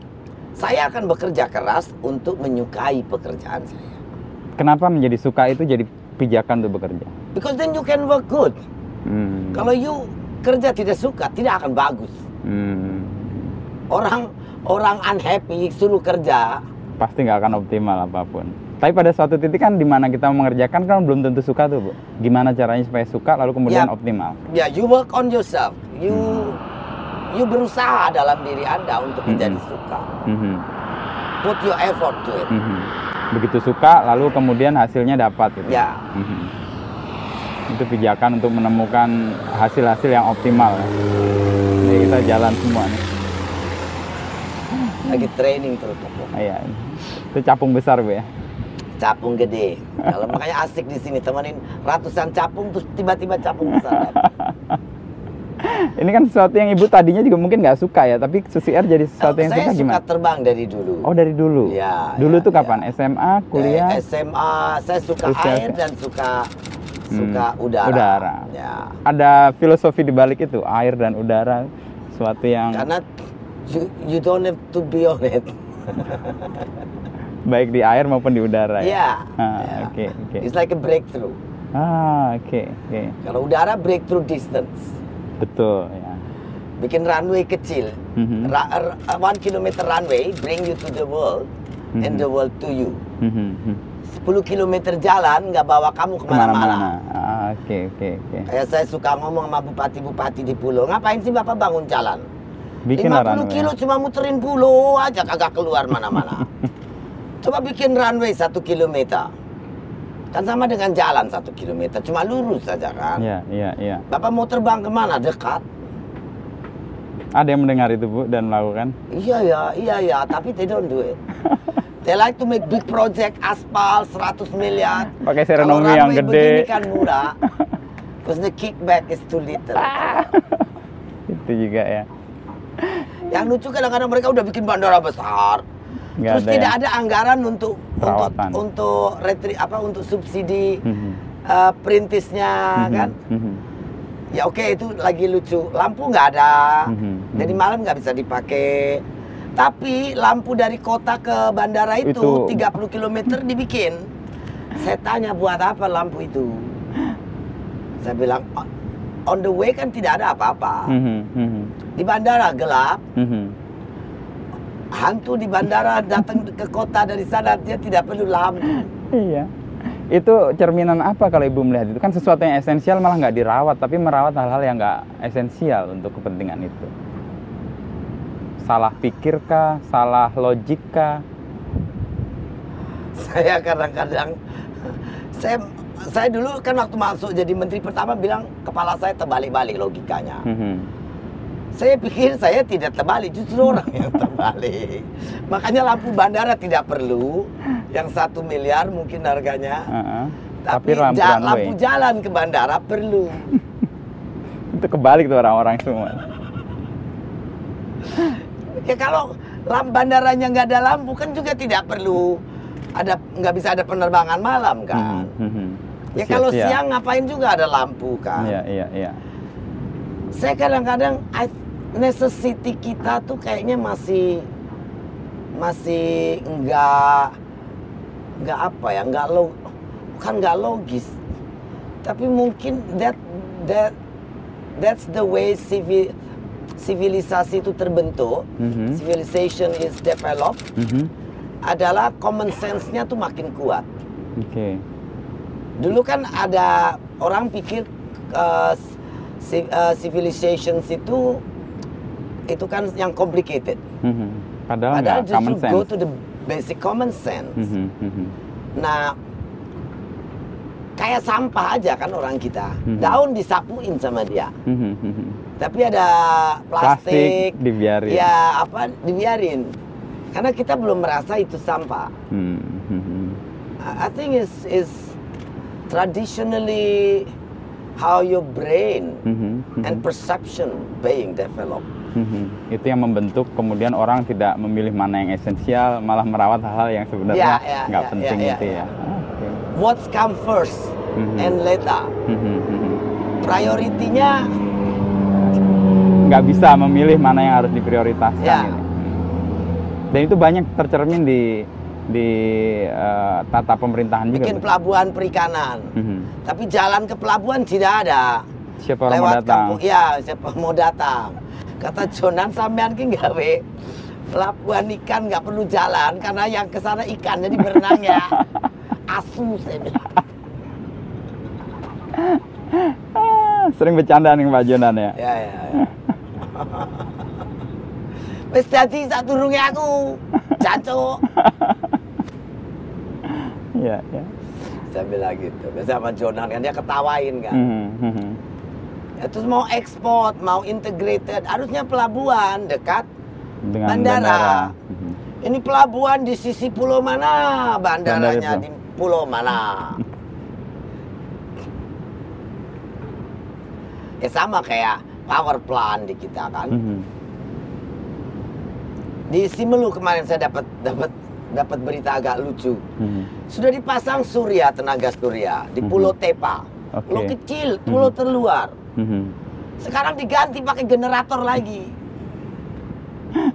saya akan bekerja keras untuk menyukai pekerjaan saya. Kenapa menjadi suka itu jadi pijakan untuk bekerja? Because then you can work good. Hmm. Kalau you kerja tidak suka, tidak akan bagus. Hmm. Orang orang unhappy suruh kerja, Pasti nggak akan optimal apa pun. Tapi pada suatu titik kan di mana kita mengerjakan kan belum tentu suka tuh, Bu. Gimana caranya supaya suka lalu kemudian Ya. optimal? ya you work on yourself. You you berusaha dalam diri Anda untuk menjadi Mm-mm. suka. Mhm. Put your effort to it. Mhm. Begitu suka lalu kemudian hasilnya dapat gitu. Ya. Mhm. Itu pijakan untuk menemukan hasil-hasil yang optimal. Jadi kita jalan semua nih. Lagi training terus. Iya. Itu capung besar, Bu ya. capung gede. Kalau makanya asik di sini temenin ratusan capung terus tiba-tiba capung besar. [LAUGHS] Ini kan sesuatu yang Ibu tadinya juga mungkin nggak suka ya, tapi Susi R jadi sesuatu yang saya suka suka gimana? terbang dari dulu. Oh, dari dulu. Ya, Dulu ya, tuh ya. kapan? SMA, kuliah? Eh, SMA saya suka Terus ya, air ya. dan suka Hmm, suka udara. you, you don't have to be on it. [LAUGHS] Baik di air maupun di udara ya. Yeah. Ah, yeah. Oke, oke. It's like a breakthrough. Ah, oke, oke. Kalau udara breakthrough distance. Betul ya. Bikin runway kecil. Mhm. Ra- r- one kilometer runway bring you to the world and Mhm. the world to you. Mhm, mhm. 10 kilometer jalan nggak bawa kamu Ke mana-mana. Ah, Oke, oke, oke. Kayak saya suka ngomong sama bupati-bupati di pulau, ngapain sih bapak bangun jalan? Bikin 50 runway. kilo cuma muterin pulau aja kagak keluar mana-mana. [LAUGHS] Coba bikin runway satu kilometer. Kan sama dengan jalan satu kilometer, cuma lurus saja kan. Iya, iya, iya. Bapak mau terbang ke mana? Dekat. Ada yang mendengar itu Bu dan melakukan? Iya ya, iya ya, tapi they don't do it. They like to make big project, aspal 100 miliar. Pakai serenomi yang gede. begini kan murah. Because the kickback is too little. [LAUGHS] itu juga ya. Yang lucu kadang-kadang mereka udah bikin bandara besar. Nggak Terus ada tidak ya? ada anggaran untuk Perawatan. untuk retri apa untuk subsidi Mhm, eh, perintisnya mhm, kan. mhm. Ya oke itu lagi lucu. Lampu nggak ada. Mhm, Jadi malam nggak bisa dipakai. Tapi lampu dari kota ke bandara itu, Itu- 30 km dibikin. Saya tanya buat apa lampu itu? Saya bilang on the way kan tidak ada apa-apa. Mhm, mhm, Di bandara gelap, mhm. Hantu di bandara datang ke kota dari sana dia tidak perlu lampu. Iya. Itu cerminan apa kalau ibu melihat itu? Kan sesuatu yang esensial malah nggak dirawat, tapi merawat hal-hal yang nggak esensial untuk kepentingan itu. Salah pikirkah? Salah logika? Saya kadang-kadang saya saya dulu kan waktu masuk jadi menteri pertama bilang kepala saya terbalik-balik logikanya. Mhm. Saya pikir saya tidak terbalik, justru [LAUGHS] orang yang terbalik. Makanya lampu bandara tidak perlu, yang satu miliar mungkin harganya. Heeh. Tapi, Tapi lampu ja- runway. lampu jalan ke bandara perlu. [LAUGHS] Itu kebalik tuh orang-orang semua. [LAUGHS] Ya kalau lampu bandaranya nggak ada lampu kan juga tidak perlu ada nggak bisa ada penerbangan malam kan. Mhm, mhm. Ya kalau siang ngapain juga ada lampu kan. Iya, iya, iya. Saya kadang-kadang I- necessity kita tuh kayaknya masih masih nggak nggak apa ya nggak lo bukan nggak logis tapi mungkin that that that's the way civil sivilisasi itu terbentuk Mhm. civilization is developed Mhm. adalah common sense-nya tuh makin kuat Oke. Dulu kan ada orang pikir uh, ci- uh, civilizations itu itu kan yang complicated. Mhm. Padahal, Padahal nggak common you go sense. to the basic common sense. Mhm, mhm. Nah, kayak sampah aja kan orang kita. Mhm. Daun disapuin sama dia. Mhm, mhm. Tapi ada Plastik plastik, dibiarin. ya apa dibiarin. Karena kita belum merasa itu sampah. Hmm, mhm. I think is is traditionally how your brain Mhm, mhm. and perception being developed. Mhm. Itu yang membentuk kemudian orang tidak memilih mana yang esensial, malah merawat hal-hal yang sebenarnya Ya, ya, nggak ya, penting ya, ya, itu ya. ya. Oke. What's come first Mhm. and later. Mhm, mhm. Prioritinya Nggak bisa memilih mana yang harus diprioritaskan. Ya. ini. Dan itu banyak tercermin di di eh, tata pemerintahan juga. bikin Bu. pelabuhan perikanan. Mhm. Tapi jalan ke pelabuhan tidak ada. Siapa orang mau Lewat datang? kampung, ya siapa mau datang. Kata Jonan sampean ki gawe pelabuhan ikan nggak perlu jalan karena yang ke sana ikan jadi berenang ya. [LAUGHS] Asu saya bilang. Ah, sering bercanda nih Pak Jonan ya. Ya ya. ya. Wis dadi sak durunge aku. Jancuk. Iya, [LAUGHS] iya. Saya bilang gitu. Biasa sama Jonan kan dia ketawain kan. Mhm, mhm. Terus mau ekspor, mau integrated, harusnya pelabuhan dekat Dengan bandara. bandara. Mhm. Ini pelabuhan di sisi pulau mana? Bandaranya Bandara di pulau mana? ya sama kayak power plant di kita kan. Mhm. Di Simelu kemarin saya dapat dapat dapat berita agak lucu. Mhm. Sudah dipasang surya tenaga surya di Mhm. Pulau Tepa. Oke. Pulau kecil, pulau Mhm. terluar. Mhm. Sekarang diganti pakai generator lagi. [LAUGHS]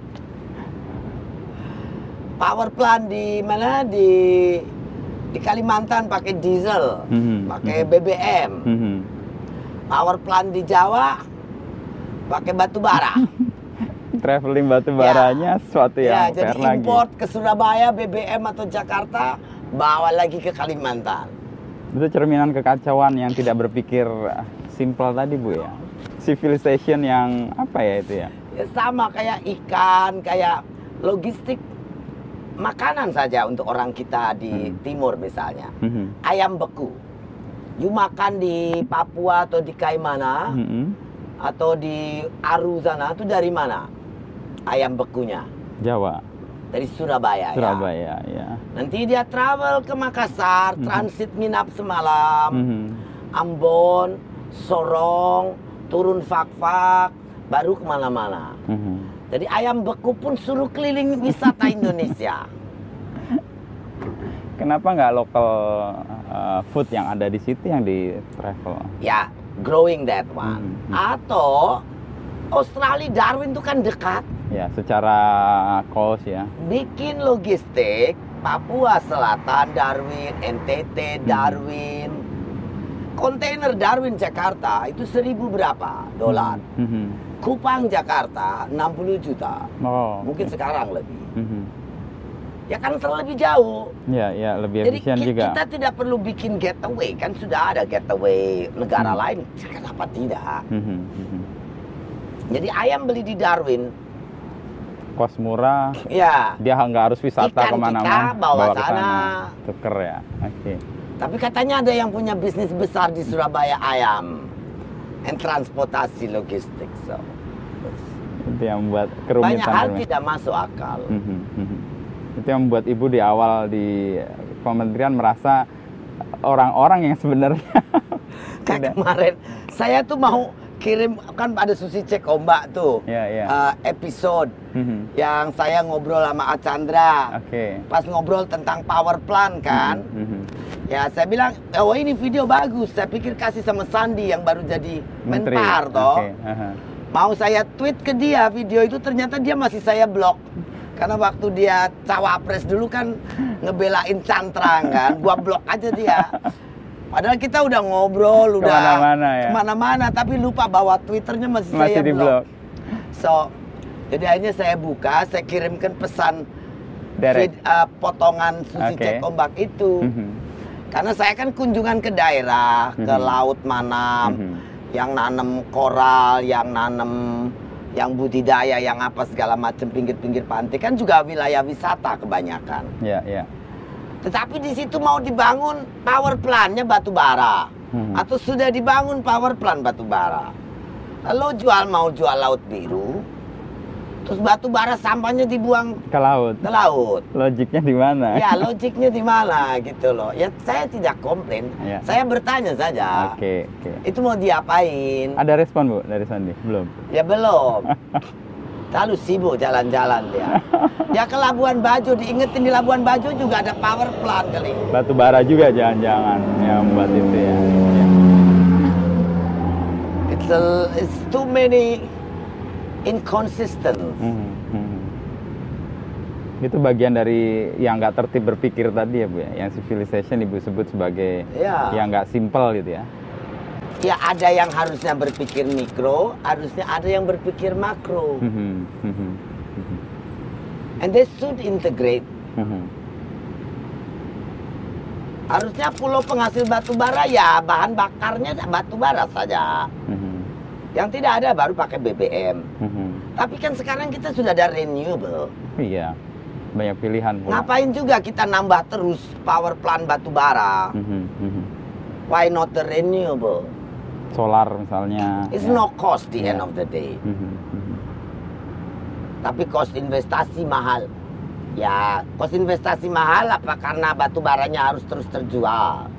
power plant di mana di di Kalimantan pakai diesel, Mhm, pakai mhm. BBM. Mhm. Power plant di Jawa pakai batu bara. [LAUGHS] Traveling batu baranya sesuatu ya, yang jadi fair lagi. import ke Surabaya BBM atau Jakarta bawa lagi ke Kalimantan. Itu cerminan kekacauan yang tidak berpikir simple tadi bu ya. Civilization yang apa ya itu ya? Ya sama kayak ikan, kayak logistik makanan saja untuk orang kita di Hmm. timur misalnya. Mhm. Ayam beku. You makan di Papua atau di Kaimana Mhm. atau di Aru sana itu dari mana? Ayam bekunya Jawa, dari Surabaya. ya. Surabaya ya. Nanti dia travel ke Makassar, Mhm. transit nginap semalam, Mhm. Ambon, Sorong, turun Fakfak, baru ke mana-mana. Mhm. Jadi ayam beku pun suruh keliling wisata [LAUGHS] Indonesia. Kenapa nggak lokal uh, food yang ada di situ yang di travel? Ya, growing that one. Mhm. Atau Australia Darwin itu kan dekat. Ya, secara cost ya. Bikin logistik Papua Selatan Darwin, NTT Darwin. Kontainer Darwin Jakarta itu seribu berapa dolar? Mhm. Kupang Jakarta 60 juta. Oh. Mungkin sekarang lebih. Mhm. Ya kan terlebih jauh. Ya, ya lebih Jadi efisien ki- juga. kita tidak perlu bikin getaway kan sudah ada getaway negara Hmm. lain. Kenapa tidak? Mhm. Mhm. Jadi ayam beli di Darwin, Kos murah, ya. dia nggak harus wisata ke mana-mana, kita bawa ke sana. tuker ya. Oke. Tapi katanya ada yang punya bisnis besar di Surabaya ayam, and transportasi logistik. So Itu yang membuat kerumitan. banyak hal tidak masuk akal. Mhm, mhm. Itu yang membuat ibu di awal di kementerian merasa orang-orang yang sebenarnya [LAUGHS] Kayak tidak. kemarin saya tuh mau kirim kan ada Susi cek ombak tuh Ya, ya. eh, episode Mhm. yang saya ngobrol sama Achandra. Oke. Pas ngobrol tentang power plant kan, Mhm, mhm. Ya saya bilang, oh ini video bagus. Saya pikir kasih sama Sandi yang baru jadi Menteri. mentar toh. Oke, aha. Mau saya tweet ke dia video itu ternyata dia masih saya blok. Karena waktu dia cawapres dulu kan ngebelain cantrang kan, gua blok aja dia. Padahal kita udah ngobrol, udah Ke mana-mana ya? ke mana-mana, tapi lupa bawa twitternya masih, Masih saya di blok. blok. So, jadi akhirnya saya buka, saya kirimkan pesan vid- uh, potongan Susi Oke. Cek Ombak itu. Mhm, Karena saya kan kunjungan ke daerah, ke Mhm. laut Manam, mhm. yang nanam koral, yang nanam yang budidaya, yang apa segala macam pinggir-pinggir pantai kan juga wilayah wisata kebanyakan. Ya, ya. Tetapi di situ mau dibangun power plant-nya batu bara Mhm. atau sudah dibangun power plant batu bara. Lalu jual mau jual laut biru, terus batu bara sampahnya dibuang Ke laut. ke laut. Logiknya di mana? Ya logiknya di mana gitu loh. Ya saya tidak komplain, Ya. saya bertanya saja. Oke, oke. Itu mau diapain? Ada respon Bu dari Sandi? Belum. Ya belum. [LAUGHS] Terlalu sibuk jalan-jalan dia. Ya ke Labuan Bajo, diingetin di Labuan Bajo juga ada power plant kali. Batu bara juga jangan-jangan yang membuat itu ya. Ya. It's, a- it's too many inconsistent. Mhm, mhm. Itu bagian dari yang nggak tertib berpikir tadi ya Bu ya, yang civilization Ibu sebut sebagai Ya. yang nggak simple gitu ya. Ya ada yang harusnya berpikir mikro, harusnya ada yang berpikir makro. Mhm, mhm, mhm, And they should integrate. mhm. Harusnya pulau penghasil batu bara ya bahan bakarnya batu bara saja. Mhm, Yang tidak ada baru pakai BBM. mhm. Tapi kan sekarang kita sudah ada renewable. Iya, banyak pilihan pula. Ngapain juga kita nambah terus power plant batu bara? Mhm, mhm. Why not the renewable? Solar misalnya. It's ya. no cost the Ya. end of the day. Mhm, mhm. Tapi cost investasi mahal. Ya, cost investasi mahal apa karena batu baranya harus terus terjual?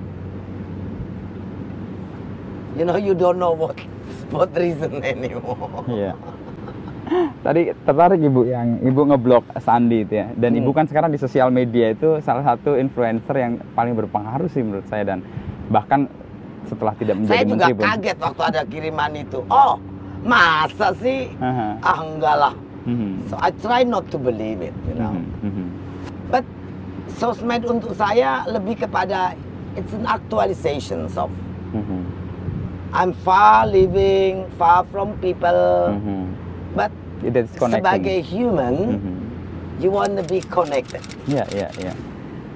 You know, you don't know what what reason anymore. Iya. Tadi tertarik ibu yang ibu ngeblok Sandi itu ya. Dan Hmm. ibu kan sekarang di sosial media itu salah satu influencer yang paling berpengaruh sih menurut saya dan bahkan setelah tidak menjadi Saya juga menteri pun. kaget waktu ada kiriman itu. Oh, masa sih? Aha. Ah, enggak lah. Mhm. So I try not to believe it, you know. Mhm, mhm. But sosmed untuk saya lebih kepada it's an actualization of Mhm. I'm far living far from people, Mhm. but sebagai human Mhm. you want to be connected. Ya, ya, ya.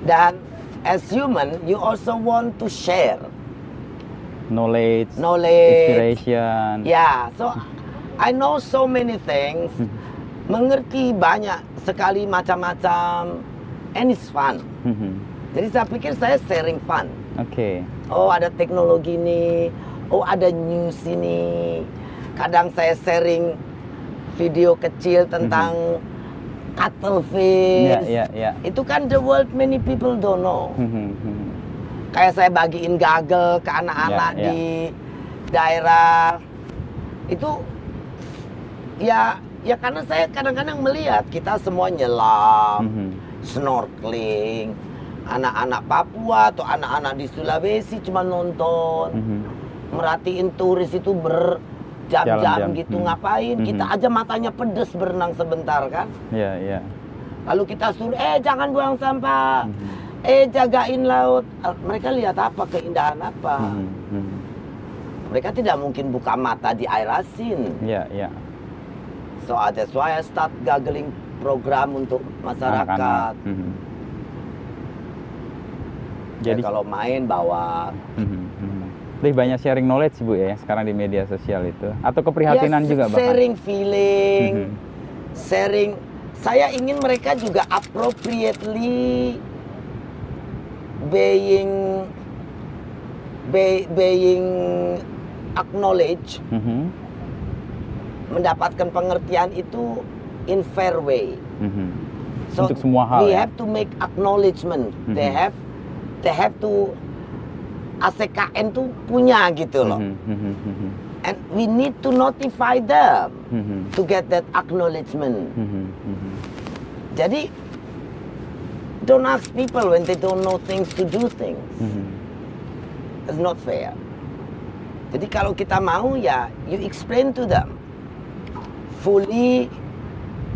Dan as human you also want to share Knowledge, knowledge. inspiration. Yeah, so I know so many things. Mengerti banyak sekali macam-macam and it's fun. Mhm. Jadi saya pikir saya sharing fun. Oke. Oh ada teknologi ini, oh ada news ini. Kadang saya sharing video kecil tentang cuttlefish. Ya, ya, ya. Itu kan the world many people don't know. Mhm, mhm. Kayak saya bagiin gagel ke anak-anak Ya, ya. di daerah. Itu ya ya karena saya kadang-kadang melihat kita semua nyelam, Mhm. snorkeling. Anak-anak Papua atau anak-anak di Sulawesi cuma nonton. Mhm. Merhatiin turis itu berjam-jam Jalan-jam. gitu Hmm. ngapain Mhm. kita aja matanya pedes berenang sebentar kan Ya, ya. lalu kita suruh eh jangan buang sampah Mhm. eh jagain laut mereka lihat apa keindahan apa Mhm, mhm. mereka tidak mungkin buka mata di air asin Ya, ya. so that's why I start gaggling program untuk masyarakat Anak-anak. Mhm. Ya, Jadi kalau main bawa Mhm, mhm. Lebih banyak sharing knowledge Bu ya sekarang di media sosial itu atau keprihatinan Ya, juga bahkan. sharing feeling Mhm. sharing saya ingin mereka juga appropriately being be- being acknowledge Mhm, mendapatkan pengertian itu in fair way mhm. Untuk semua hal we ya? have to make acknowledgement they Mhm. have they have to ACKN tuh punya gitu loh Mhm, mhm, mhm. and we need to notify them Mhm, to get that acknowledgement mhm, mhm. Jadi don't ask people when they don't know things to do things. Mhm. It's not fair. Jadi kalau kita mau ya you explain to them fully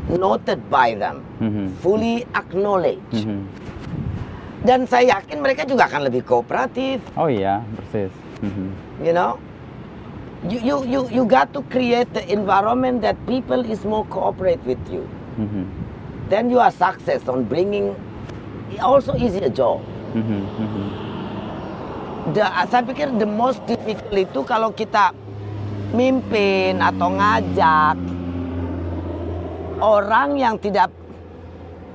noted by them, Mhm. fully acknowledged. Mhm. Dan saya yakin mereka juga akan lebih kooperatif, Oh iya, persis. Mhm. you know. You you you you got to create the environment that people is more cooperate with you. Mhm. Then you are success on bringing also easier job. Mhm, mhm. the, saya pikir the most difficult itu kalau kita mimpin atau ngajak orang yang tidak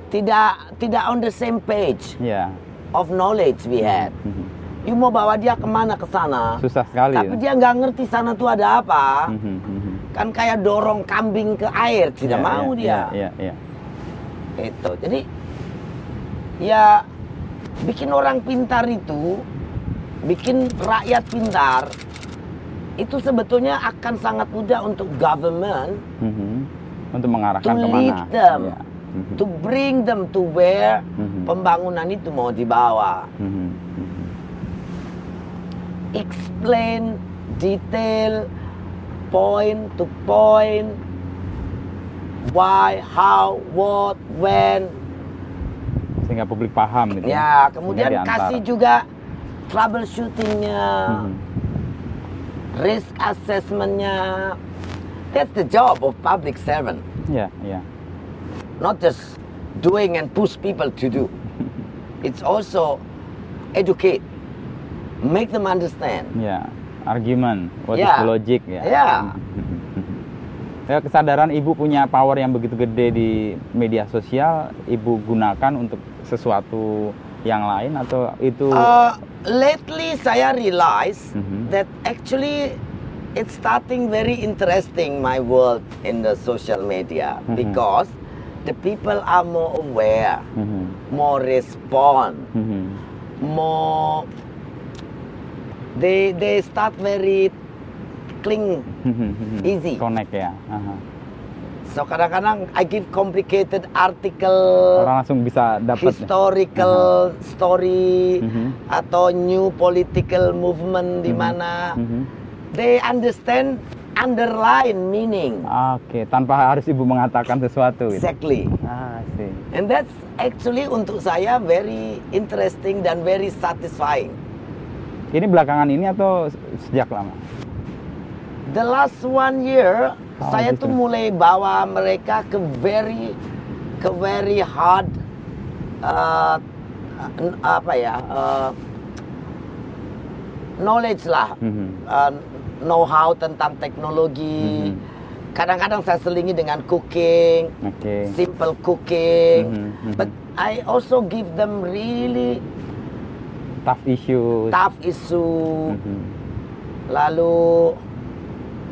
tidak tidak on the same page Iya. Of knowledge we had. Mhm. You mau bawa dia ke mana ke sana, Susah sekali. tapi dia nggak ngerti sana tuh ada apa. Mhm, mhm. Kan kayak dorong kambing ke air, tidak Iya, mau iya, dia. Iya, iya. Itu. Jadi ya bikin orang pintar itu, bikin rakyat pintar itu sebetulnya akan sangat mudah untuk government Mhm. Untuk to mengarahkan ke mana? lead them, Iya. Mhm. to bring them to where Mhm. pembangunan itu mau dibawa. Mhm, mhm. Explain detail, point to point, why, how, what, when, Sehingga publik paham gitu. Ya, kemudian Sehingga diantar. kasih juga troubleshootingnya, Mhm. risk assessmentnya. That's the job of public servant, Iya, iya. Not just doing and push people to do. It's also educate, make them understand. Ya, argumen, what is Ya. the logic ya. Ya. [LAUGHS] Ya, kesadaran ibu punya power yang begitu gede di media sosial, ibu gunakan untuk sesuatu yang lain atau itu Uh, lately, saya realize Mhm. that actually it's starting very interesting my world in the social media Mhm. because the people are more aware. Mhm, more respond, mhm, more they they start very cling. mhm, mhm. Easy. connect ya. Aha. So kadang-kadang I give complicated article, Orang langsung bisa dapat. historical story Mhm, atau new political movement di Mhm. mana mhm, they understand underline meaning. Oke, tanpa harus ibu mengatakan sesuatu. Gitu. Exactly. Ah, sih. And that's actually untuk saya very interesting dan very satisfying. Ini belakangan ini atau sejak lama? The last one year, Oh, saya gitu. tuh mulai bawa mereka ke very ke very hard uh, apa ya uh, knowledge lah, Mhm. uh, know-how tentang teknologi. Mhm. Kadang-kadang saya selingi dengan cooking, Oke. simple cooking, Mhm, mhm. but I also give them really Tough issues. tough issue, Mhm. lalu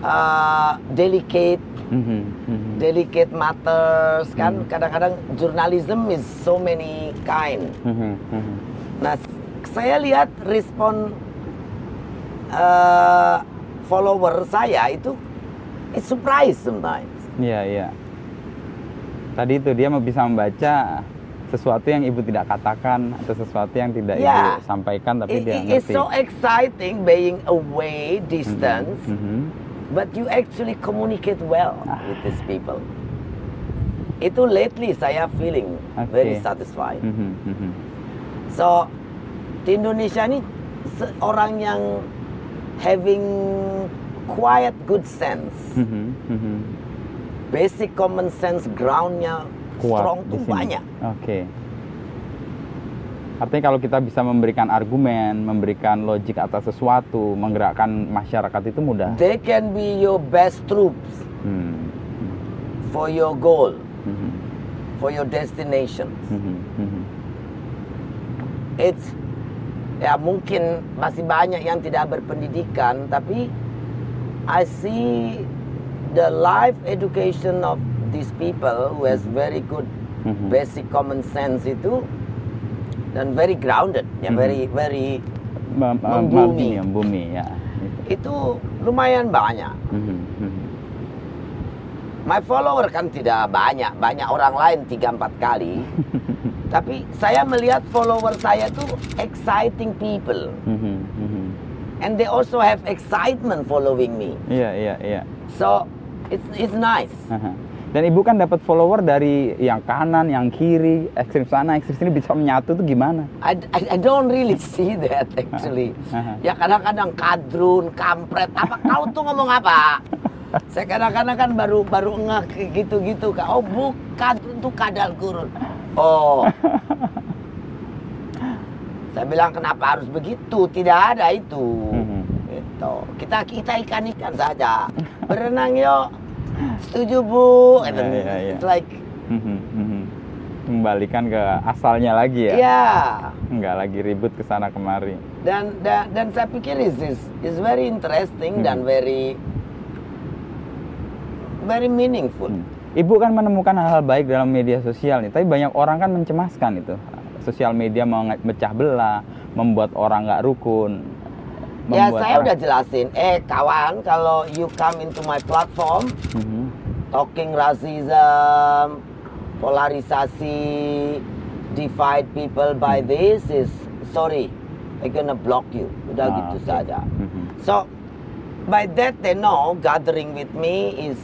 uh, delicate Mhm, mhm. delicate matters kan Hmm. kadang-kadang journalism is so many kind. Mhm, mhm. Nah, saya lihat respon uh, follower saya itu it surprise sometimes. Iya, iya. Tadi itu dia mau bisa membaca sesuatu yang ibu tidak katakan atau sesuatu yang tidak Ya. ibu sampaikan tapi It- dia ngerti. it's so exciting being away distance, mhm. but you actually communicate well Ah. with these people. Itu lately saya feeling very Oke. satisfied. Mhm, mhm. So di Indonesia ini seorang yang having quiet good sense, Mhm, mhm. basic common sense groundnya Kuat strong tuh banyak. Oke. Artinya kalau kita bisa memberikan argumen, memberikan logik atas sesuatu, menggerakkan masyarakat itu mudah. They can be your best troops Hmm. for your goal, Mhm, for your destination. mhm, mhm. It's ya mungkin masih banyak yang tidak berpendidikan, tapi I see the life education of these people who has very good Mhm. basic common sense itu dan very grounded ya Mhm. very very Mem- mem- membumi. membumi, membumi, ya. itu lumayan banyak Mhm, mhm. my follower kan tidak banyak banyak orang lain tiga empat kali [LAUGHS] tapi saya melihat follower saya tuh exciting people Mhm, mhm. and they also have excitement following me Iya, iya, iya. so it's it's nice Aha. Dan ibu kan dapat follower dari yang kanan, yang kiri, ekstrim sana, ekstrim sini bisa menyatu tuh gimana? I, I, I don't really [LAUGHS] see that actually. Aha. ya kadang-kadang kadrun, kampret, apa kau tuh ngomong apa? Saya kadang-kadang kan baru baru ngeh gitu-gitu. Oh bukan, itu kadal gurun. Oh. [LAUGHS] Saya bilang kenapa harus begitu? Tidak ada itu. Mhm. Gitu. Kita kita ikan-ikan saja. [LAUGHS] Berenang yuk. Setuju bu. Iya, iya, iya. It's like Mhm, mhm. Kembalikan ke asalnya lagi ya? ya. Nggak lagi ribut ke sana kemari. dan dan, dan saya pikir is is, is very interesting Hmm. dan very very meaningful. Hmm. Ibu kan menemukan hal-hal baik dalam media sosial nih, tapi banyak orang kan mencemaskan itu. Sosial media mau mecah belah, membuat orang nggak rukun. Ya saya orang- udah jelasin, eh kawan kalau you come into my platform Mhm. talking racism, polarisasi, divide people by this is sorry, I gonna block you. Udah Ah, gitu oke. saja. Mhm. So by that they know gathering with me is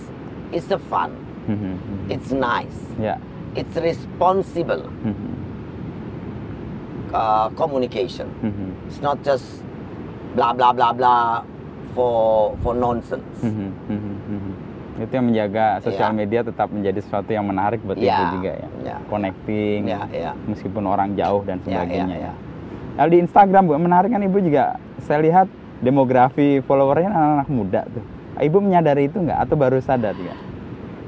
is a fun. Mhm. It's nice. Ya. It's responsible. Mhm, uh, communication. mhm, It's not just blah blah blah blah for for nonsense. mhm, mhm, mhm. Itu yang menjaga sosial Iya. media tetap menjadi sesuatu yang menarik buat ibu Iya, juga ya. iya. Connecting, Ya ya. meskipun orang jauh dan Ya, sebagainya ya, ya. Lalu di Instagram bu, menarik kan ibu juga. Saya lihat demografi followernya anak-anak muda tuh. Ibu menyadari itu nggak atau baru sadar ya?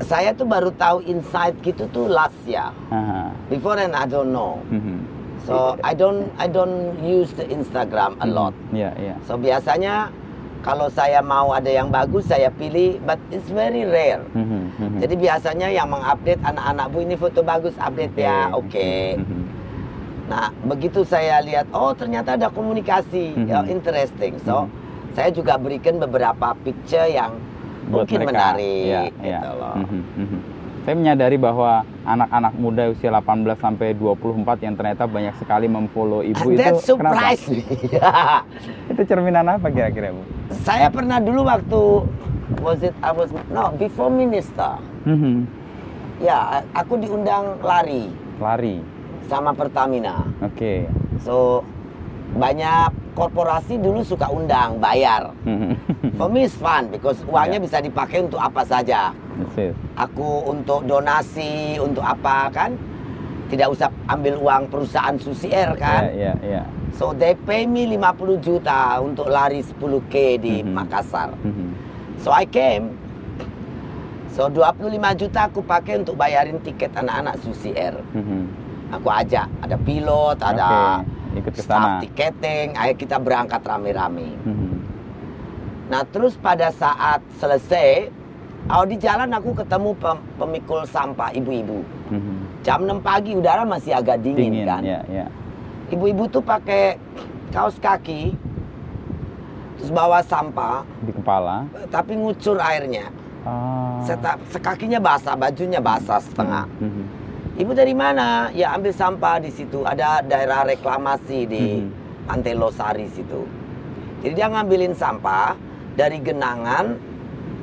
Saya tuh baru tahu insight gitu tuh last year. Aha. Before then I don't know. Mhm. So I don't I don't use the Instagram a lot. Iya, iya. So biasanya kalau saya mau ada yang bagus saya pilih, but it's very rare. Mhm, mhm. Jadi biasanya yang mengupdate anak-anak bu ini foto bagus update ya, oke. Mhm, Nah, begitu saya lihat, oh ternyata ada komunikasi, ya, interesting. So, Mhm. saya juga berikan beberapa picture yang Buat mungkin mereka. menarik, iya. gitu loh. Mhm, mhm. Saya menyadari bahwa anak-anak muda usia 18 sampai 24 yang ternyata banyak sekali memfollow ibu And itu that kenapa? [LAUGHS] Itu cerminan apa kira-kira, Bu? saya pernah dulu waktu was it I was no before minister. Mhm. Ya, aku diundang lari Lari. sama Pertamina. Oke. So banyak korporasi dulu suka undang bayar. [LAUGHS] For me it's fun because uangnya Ya. bisa dipakai untuk apa saja. Aku untuk donasi, untuk apa kan? Tidak usah ambil uang perusahaan Susi Air kan? Ya, ya, ya. So they pay me 50 juta untuk lari 10K di Mhm. Makassar. Mhm. So I came. So 25 juta aku pakai untuk bayarin tiket anak-anak Susi Air. Mhm. Aku ajak, ada pilot, ada Oke, ikut ke staff sana. tiketing, ayo kita berangkat rame-rame. Mhm. Nah terus pada saat selesai, oh di jalan aku ketemu pem- pemikul sampah ibu-ibu. Mhm. Jam 6 pagi udara masih agak dingin, Dingin, kan. ya, ya. Ibu-ibu tuh pakai kaos kaki, terus bawa sampah, Di kepala. tapi ngucur airnya. Ah. Seta- sekakinya basah, bajunya basah setengah. Mhm. Ibu dari mana? Ya ambil sampah di situ. Ada daerah reklamasi di Mhm. Pantai Losari situ. Jadi dia ngambilin sampah dari genangan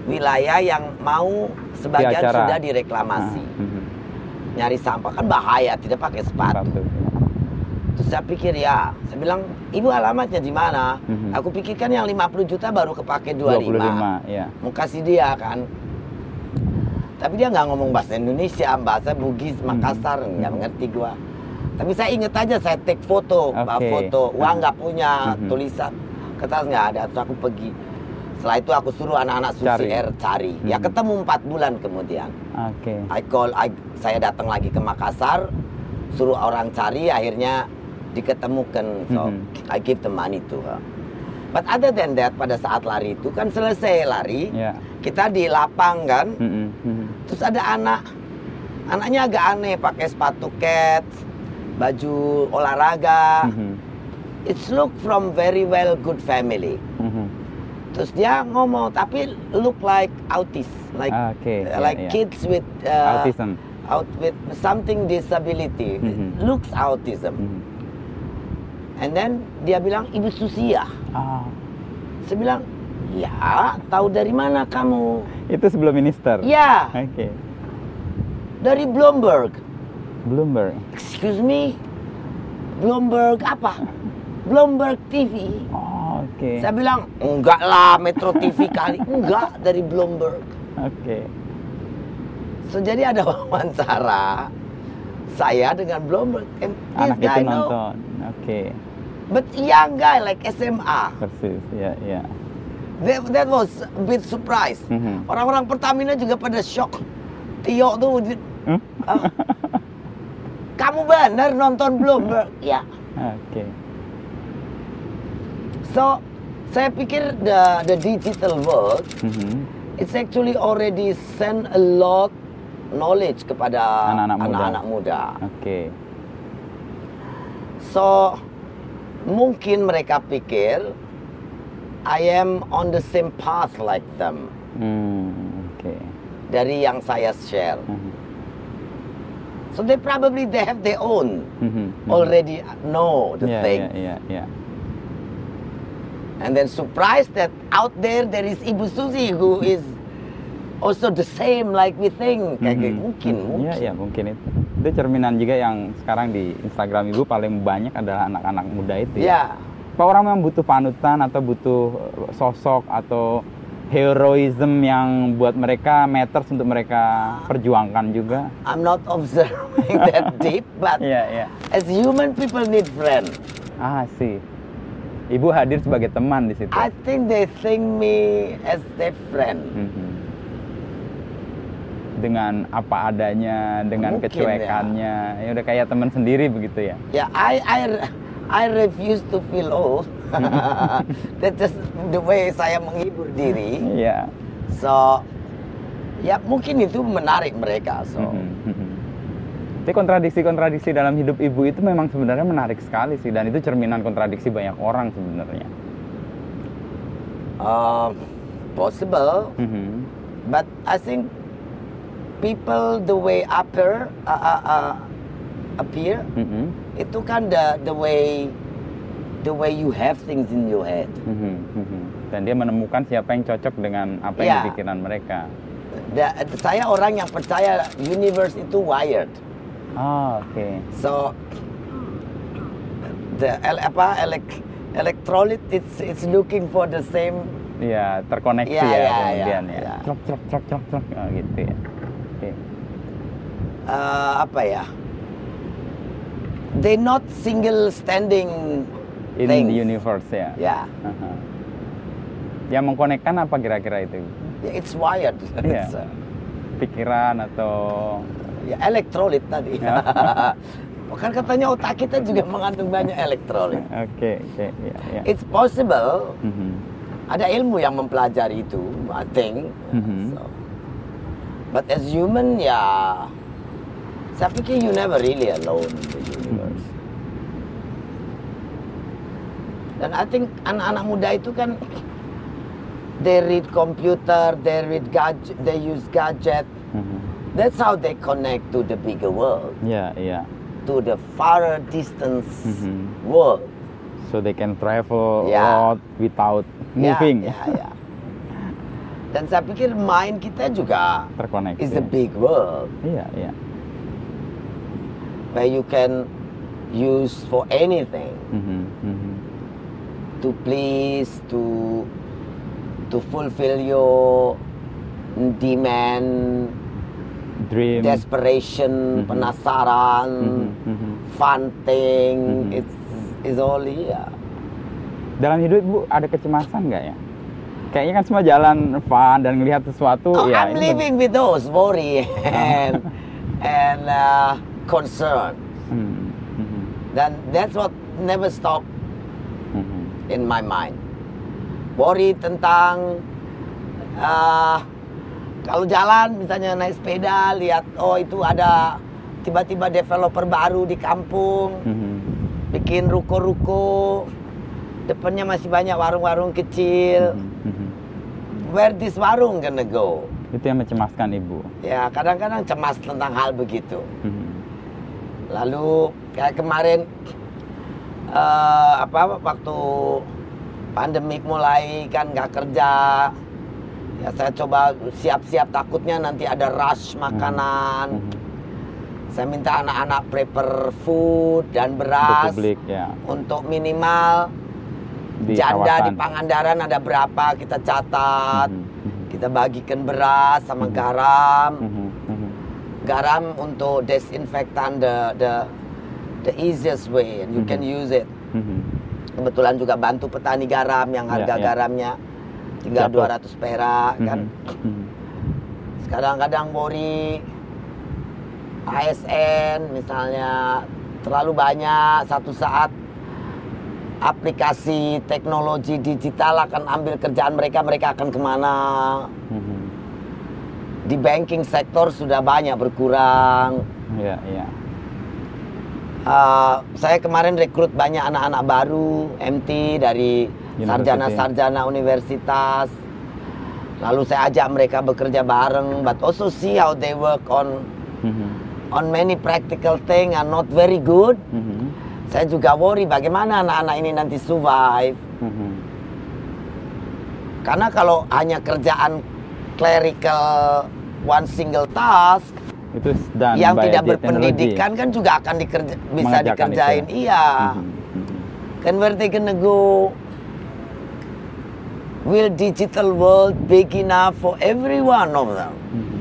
wilayah yang mau sebagian Di sudah direklamasi. Ah, mhm. Nyari sampah kan bahaya, tidak pakai sepatu. Terus saya pikir ya, saya bilang ibu alamatnya di mana? Mhm. Aku pikirkan yang 50 juta baru kepake 25. 25, ya. Mau kasih dia kan. Tapi dia nggak ngomong bahasa Indonesia, bahasa Bugis, Makassar, nggak Mhm. mengerti gua. Tapi saya inget aja saya take foto, Oke. foto, uang Mhm. nggak punya, Mhm. tulisan kertas nggak ada, terus aku pergi. Setelah itu aku suruh anak-anak Susi Cari. Air cari. Ya Mhm. ketemu empat bulan kemudian. Oke. I call, I- saya datang lagi ke Makassar, suruh orang cari, akhirnya diketemukan. So Mhm. I give the money to her. But other than that, pada saat lari itu kan selesai lari, Ya. kita di lapang kan, Mhm, mhm. Terus ada anak, anaknya agak aneh, pakai sepatu cats, baju olahraga. Mhm, It's look from very well good family. mhm. Terus dia ngomong, tapi look like autis, like Ah, Oke. ya, like ya. kids with uh, Autism. out with something disability, Mhm. looks autism. Mhm. And then dia bilang ibu Susi ya. Ah, Saya bilang ya tahu dari mana kamu? itu sebelum minister. Ya Oke. dari Bloomberg. Bloomberg. Excuse me, Bloomberg apa? Bloomberg TV. Oh, oke. Saya bilang enggak lah Metro TV kali, [LAUGHS] enggak dari Bloomberg. Oke. So jadi ada wawancara saya dengan Bloomberg. And Anak itu nonton. Oke. But young guy like SMA. Persis. Ya, ya. That, that was a bit surprise. Mhm. Orang-orang Pertamina juga pada shock. Tio tuh, Hmm? ah, kamu benar nonton Bloomberg? [LAUGHS] Ya. Oke. So, saya pikir the the digital world Mhm. it's actually already send a lot knowledge kepada Anak-anak muda. anak-anak muda. Oke. So, mungkin mereka pikir I am on the same path like them Hmm, Oke. dari yang saya share. Mhm. So they probably they have their own Mhm, mhm. already know the Ya, thing. ya, ya, ya. And then surprised that out there there is Ibu Susi who is also the same like we think. Kayak gitu. Mhm, mungkin, mungkin. Ya, ya, mungkin itu. Itu cerminan juga yang sekarang di Instagram Ibu paling banyak adalah anak-anak muda itu Ya. Apa orang memang butuh panutan atau butuh eh, sosok atau heroism yang buat mereka matters untuk mereka perjuangkan juga? I'm not observing [LAUGHS] that deep, but Iya, iya. as human people need friend. Ah, sih. Ibu hadir sebagai teman di situ. I think they think me as their friend. Mhm. Dengan apa adanya, dengan Mungkin, kecuekannya, ya udah kayak teman sendiri begitu ya. Yeah, I I I refuse to feel old. [LAUGHS] That's just the way saya menghibur diri. Iya. So, ya mungkin itu menarik mereka. So, Mhm, mhm. Tapi kontradiksi-kontradiksi dalam hidup ibu itu memang sebenarnya menarik sekali sih dan itu cerminan kontradiksi banyak orang sebenarnya. um, possible, Mhm. but I think people the way upper uh, uh, uh, appear Mhm. Itu kan the the way the way you have things in your head. Mhm, mhm. Dan dia menemukan siapa yang cocok dengan apa yang Iya. di pikiran mereka. Da- saya orang yang percaya universe itu wired. Oh, oke. So the el- apa elek electrolyte it's it's looking for the same Iya, terkoneksi Iya, ya iya, kemudian ya. iya. Trok, trok, trok, trok, trok. Oh, gitu ya. Oke. uh, apa ya? They not single standing In things. the universe ya. Ya, Aha. Yang mengkonekkan apa kira-kira itu? ya, it's wired. [LAUGHS] Iya. It's, uh, Pikiran atau ya elektrolit tadi. Ya. [LAUGHS] Kan katanya otak kita juga mengandung banyak elektrolit. Oke, oke, ya, ya. It's possible. Mhm. Ada ilmu yang mempelajari itu, I think. Mhm. So, but as human, ya, saya pikir you never really alone in the universe. Dan I think anak-anak muda itu kan they read computer, they read gadget, they use gadget. Mhm. That's how they connect to the bigger world, Ya, ya. to the far distance Mhm. world. So they can travel Ya. a lot without moving. Ya, ya, ya. Dan saya pikir mind kita juga Terkoneksi. is a big world Iya, iya. Where you can use for anything Mhm, mhm. to please, to to fulfill your demand, Dream. desperation, Mhm. penasaran, Mhm, mhm. fun thing. Mhm. It's it's all here. Dalam hidup Bu ada kecemasan nggak ya? Kayaknya kan semua jalan fun dan ngelihat sesuatu Oh, ya. I'm living with those worry [LAUGHS] and [LAUGHS] and uh, concern. Hmm, mhm, Then that's what never stop mhm. in my mind. Worry tentang uh, kalau jalan misalnya naik sepeda lihat oh itu ada tiba-tiba developer baru di kampung Mhm. bikin ruko-ruko depannya masih banyak warung-warung kecil. Mhm, mhm. Where this warung gonna go? Itu yang mencemaskan Ibu. Ya kadang-kadang cemas tentang hal begitu. Mhm. Lalu kayak kemarin eh, apa waktu pandemik mulai kan nggak kerja, ya saya coba siap-siap takutnya nanti ada rush makanan. Mhm. Saya minta anak-anak prepare food dan Untuk beras publik ya untuk minimal di janda kawasan. di Pangandaran ada berapa kita catat, mhm. kita bagikan beras sama Mhm. garam. Mhm. Garam untuk desinfektan the the the easiest way and you Mhm. can use it. Mhm. Kebetulan juga bantu petani garam yang Ya, harga ya. garamnya tinggal Jatuh. 200 perak kan. Mhm, mhm. Sekarang kadang Bori ASN misalnya terlalu banyak satu saat aplikasi teknologi digital akan ambil kerjaan mereka mereka akan ke mana Mhm. Di banking sektor sudah banyak berkurang Iya, iya. Uh, saya kemarin rekrut banyak anak-anak baru MT dari sarjana-sarjana universitas. Lalu saya ajak mereka bekerja bareng, but also see how they work on Mhm, on many practical thing are not very good. mhm, Saya juga worry bagaimana anak-anak ini nanti survive. mhm. Karena kalau hanya kerjaan clerical one single task Itu done yang by tidak berpendidikan kan juga akan dikerja, bisa Mengerjakan dikerjain. itu. Iya. Mhm, mhm. Then where they gonna go? Will digital world big enough for every one of them? Mhm.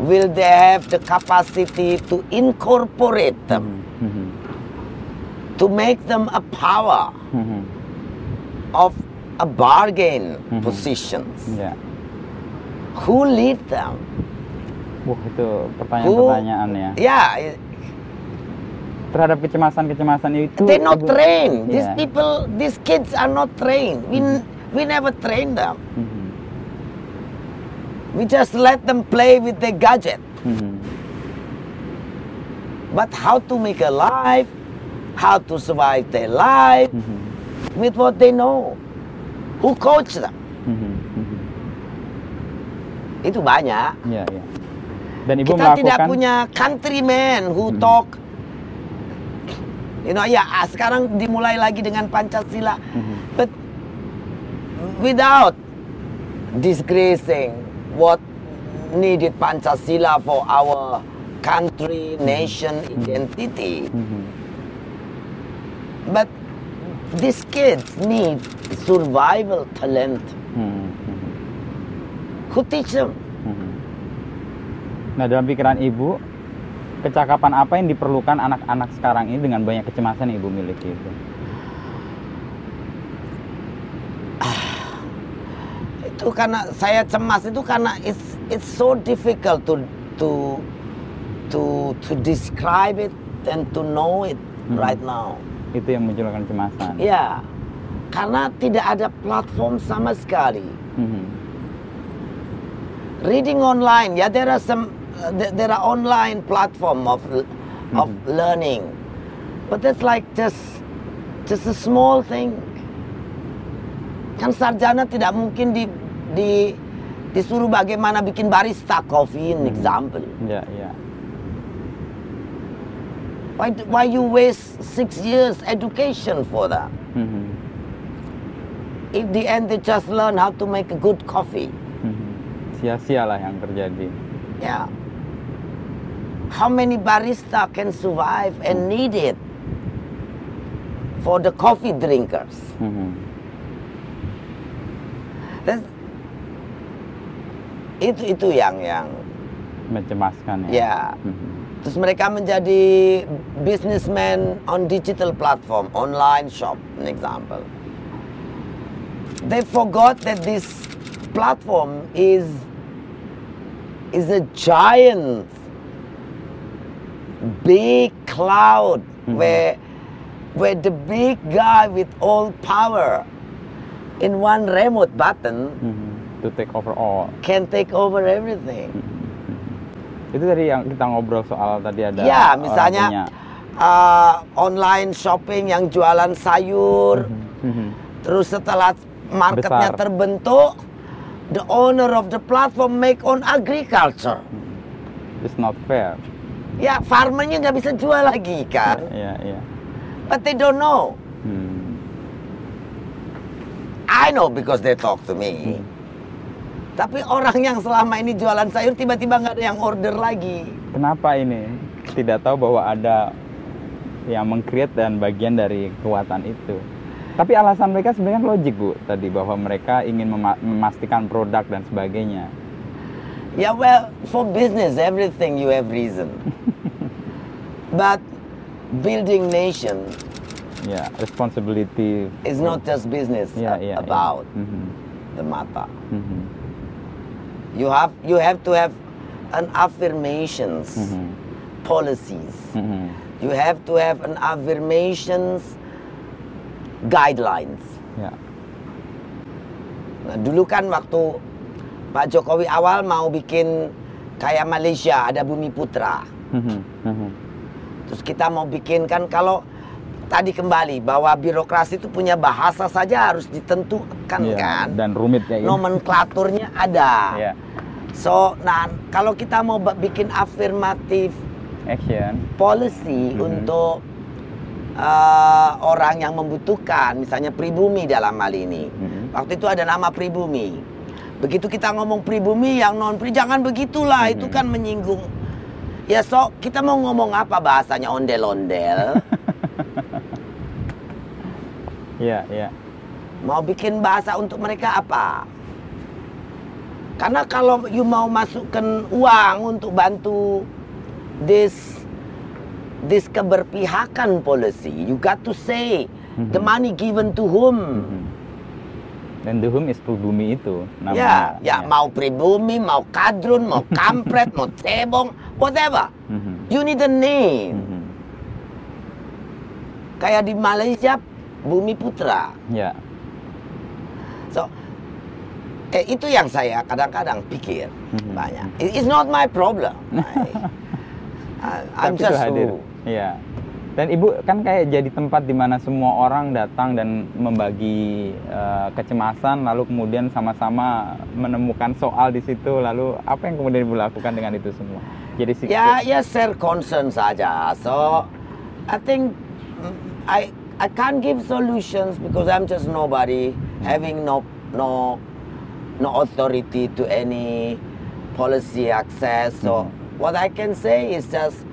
Will they have the capacity to incorporate them, Mhm, to make them a power mhm. Of a bargain Mhm. positions? Yeah. Who lead them? Wah, itu pertanyaan-pertanyaan ya. Yeah, Terhadap kecemasan-kecemasan itu they're not trained. These people, these kids are not trained. We we never train them. Mhm, We just let them play with their gadget. mhm. But how to make a life, how to survive their life Mhm, with what they know. Who coach them? mhm, mhm. Itu banyak. Iya, iya. Dan Ibu Kita tidak melakukan punya countryman who Hmm. talk You know, ya ah, sekarang dimulai lagi dengan Pancasila. Mhm. But without disgracing what needed Pancasila for our country, nation, identity. Mhm. But these kids need survival talent. Mhm. Mhm. Who teach them? Mhm. Nah dalam pikiran ibu, kecakapan apa yang diperlukan anak-anak sekarang ini dengan banyak kecemasan yang ibu miliki itu? [SIGHS] Itu karena saya cemas itu karena it's it's so difficult to to to to describe it and to know it Hmm. right now. Itu yang munculkan kecemasan. Ya, karena tidak ada platform sama sekali. Mhm. Reading online, ya there are some uh, there, are online platform of of Mhm. learning, but that's like just just a small thing. Kan sarjana tidak mungkin di di disuruh bagaimana bikin barista coffee, an Mhm. example. Ya, ya. Why why you waste six years education for that? Mhm. In the end, they just learn how to make a good coffee. Mhm. Sia-sia lah yang terjadi. Yeah. How many barista can survive and need it for the coffee drinkers? Mhm. That's, itu itu yang yang Mencemaskan ya. ya. Mhm. Terus mereka menjadi businessman on digital platform, online shop, an example. They forgot that this platform is is a giant, big cloud Mhm. where where the big guy with all power in one remote button Mhm. To take over all. can take over everything. Itu tadi yang kita ngobrol soal tadi ada Ya, misalnya uh, online shopping yang jualan sayur, Mhm. terus setelah marketnya Besar. terbentuk, the owner of the platform make on agriculture. It's not fair. Ya, farmernya nggak bisa jual lagi kan, Ya, ya. but they don't know. Hmm. I know because they talk to me. Tapi orang yang selama ini jualan sayur tiba-tiba nggak ada yang order lagi. Kenapa ini? Tidak tahu bahwa ada yang mengcreate dan bagian dari kekuatan itu. Tapi alasan mereka sebenarnya logik bu tadi bahwa mereka ingin mema- memastikan produk dan sebagainya. Yeah, well, for business, everything you have reason. [LAUGHS] but building nation Ya, responsibility. is not just business Ya, a- ya, ya. about Mhm, the mata. mhm, You have you have to have an affirmations mhm, policies. mhm. You have to have an affirmations guidelines. Ya, Nah, dulu kan waktu Pak Jokowi awal mau bikin kayak Malaysia ada Bumi Putra. mhm, mhm. Terus kita mau bikin kan kalau tadi kembali bahwa birokrasi itu punya bahasa saja harus ditentukan Ya, kan. Dan rumit kayak gitu. Nomenklaturnya ada. Ya, So, nah kalau kita mau bikin afirmatif action. policy Mhm. untuk uh, orang yang membutuhkan, misalnya pribumi dalam hal ini. Mhm. Waktu itu ada nama pribumi. Begitu kita ngomong pribumi yang non pri, jangan begitulah, itu Mhm. kan menyinggung. Ya so, kita mau ngomong apa bahasanya ondel-ondel? [LAUGHS] Ya, ya. mau bikin bahasa untuk mereka apa? Karena kalau you mau masukkan uang untuk bantu this this keberpihakan policy, you got to say the Mhm. money given to whom. Mhm. Dan the whom is pribumi itu Ya, namanya. ya mau pribumi, mau kadrun, mau [LAUGHS] kampret, mau cebong, whatever. Mhm, You need a name. mhm. Kayak di Malaysia, Bumi Putra. Ya, So, eh, itu yang saya kadang-kadang pikir Mhm. banyak. It- It's not my problem. [LAUGHS] I- I'm Tapi just hadir. who. Iya. Dan ibu kan kayak jadi tempat di mana semua orang datang dan membagi eh, kecemasan, lalu kemudian sama-sama menemukan soal di situ, lalu apa yang kemudian ibu lakukan dengan itu semua? Jadi Ya, ya share concern saja. So, I think I I can't give solutions because I'm just nobody, having no no no authority to any policy access. So Mhm. what I can say is just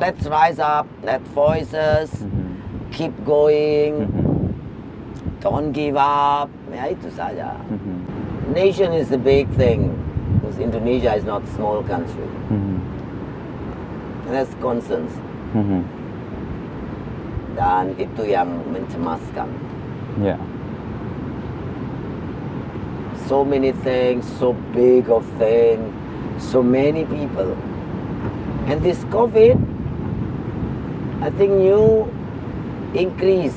let's rise up, let voices Mhm. keep going, Mhm. don't give up. Ya itu saja. Mhm. Nation is the big thing because Indonesia is not a small country. Mhm. That's concerns. Dan itu yang mencemaskan. Ya. So many things, so big of thing, so many people. And this COVID, I think new increase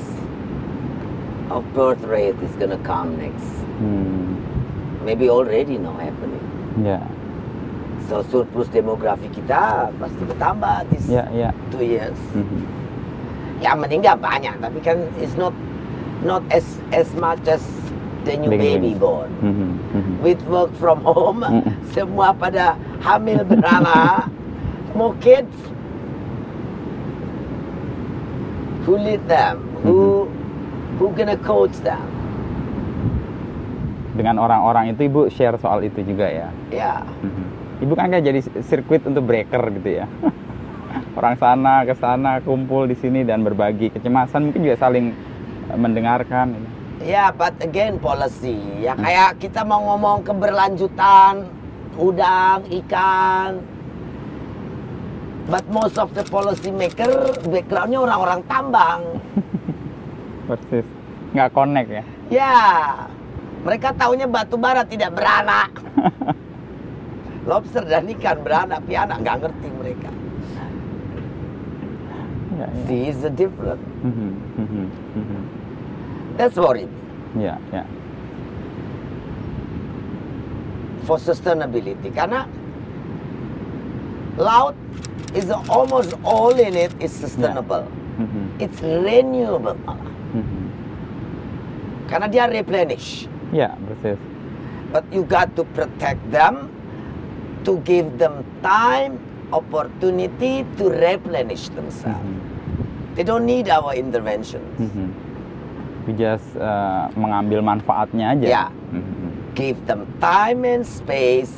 of birth rate is gonna come next. Hmm. Maybe already now happening. Ya. So surplus demografi kita pasti bertambah this Ya, ya. two years. Mhm. Ya meninggal banyak, tapi kan it's not not as as much as the new baby Beginning. born. Mhm. Mhm. with work from home, Mm. [LAUGHS] semua pada hamil beranak, more kids. Who lead them? Who who gonna coach them? Dengan orang-orang itu ibu share soal itu juga ya. Ya, Mhm. Ibu kan kayak jadi sirkuit untuk breaker gitu ya. [LAUGHS] Orang sana ke sana kumpul di sini dan berbagi kecemasan mungkin juga saling eh, mendengarkan. ya, but again policy. Ya Hmm. kayak kita mau ngomong keberlanjutan udang, ikan. But most of the policy maker backgroundnya orang-orang tambang. [LAUGHS] Persis. Nggak connect ya. Ya, mereka taunya batu bara tidak beranak. [LAUGHS] Lobster dan ikan beranak pianak nggak ngerti mereka. Ya. See, is the difference. Mhm, mhm, mhm. That's worried Ya, ya. for sustainability karena laut is almost all in it is sustainable. Mhm, It's renewable malah. mhm. Karena dia replenish. Ya, persis. But you got to protect them to give them time, opportunity to replenish themselves. Mhm, They don't need our interventions. mhm. We just eh, mengambil manfaatnya aja. Ya. Mhm. Give them time and space.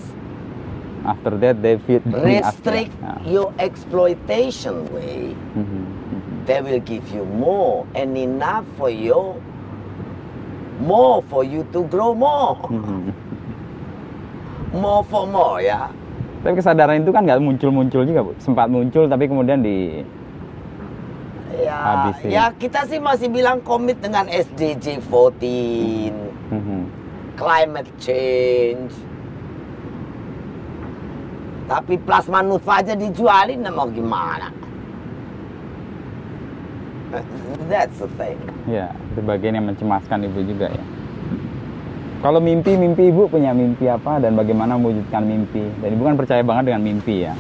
After that they feed. Restrict Ya. your exploitation way. Mhm, mhm. They will give you more and enough for you. More for you to grow more. Mhm. [LAUGHS] More for more ya. Tapi kesadaran itu kan nggak muncul-muncul juga, Bu. Sempat muncul tapi kemudian di Ya, Habisin. ya kita sih masih bilang komit dengan SDG 14, Mhm. climate change. Tapi plasma nutfah aja dijualin mau gimana? That's the thing. Ya, itu bagian yang mencemaskan ibu juga ya. Kalau mimpi, mimpi ibu punya mimpi apa dan bagaimana mewujudkan mimpi? Dan ibu kan percaya banget dengan mimpi ya?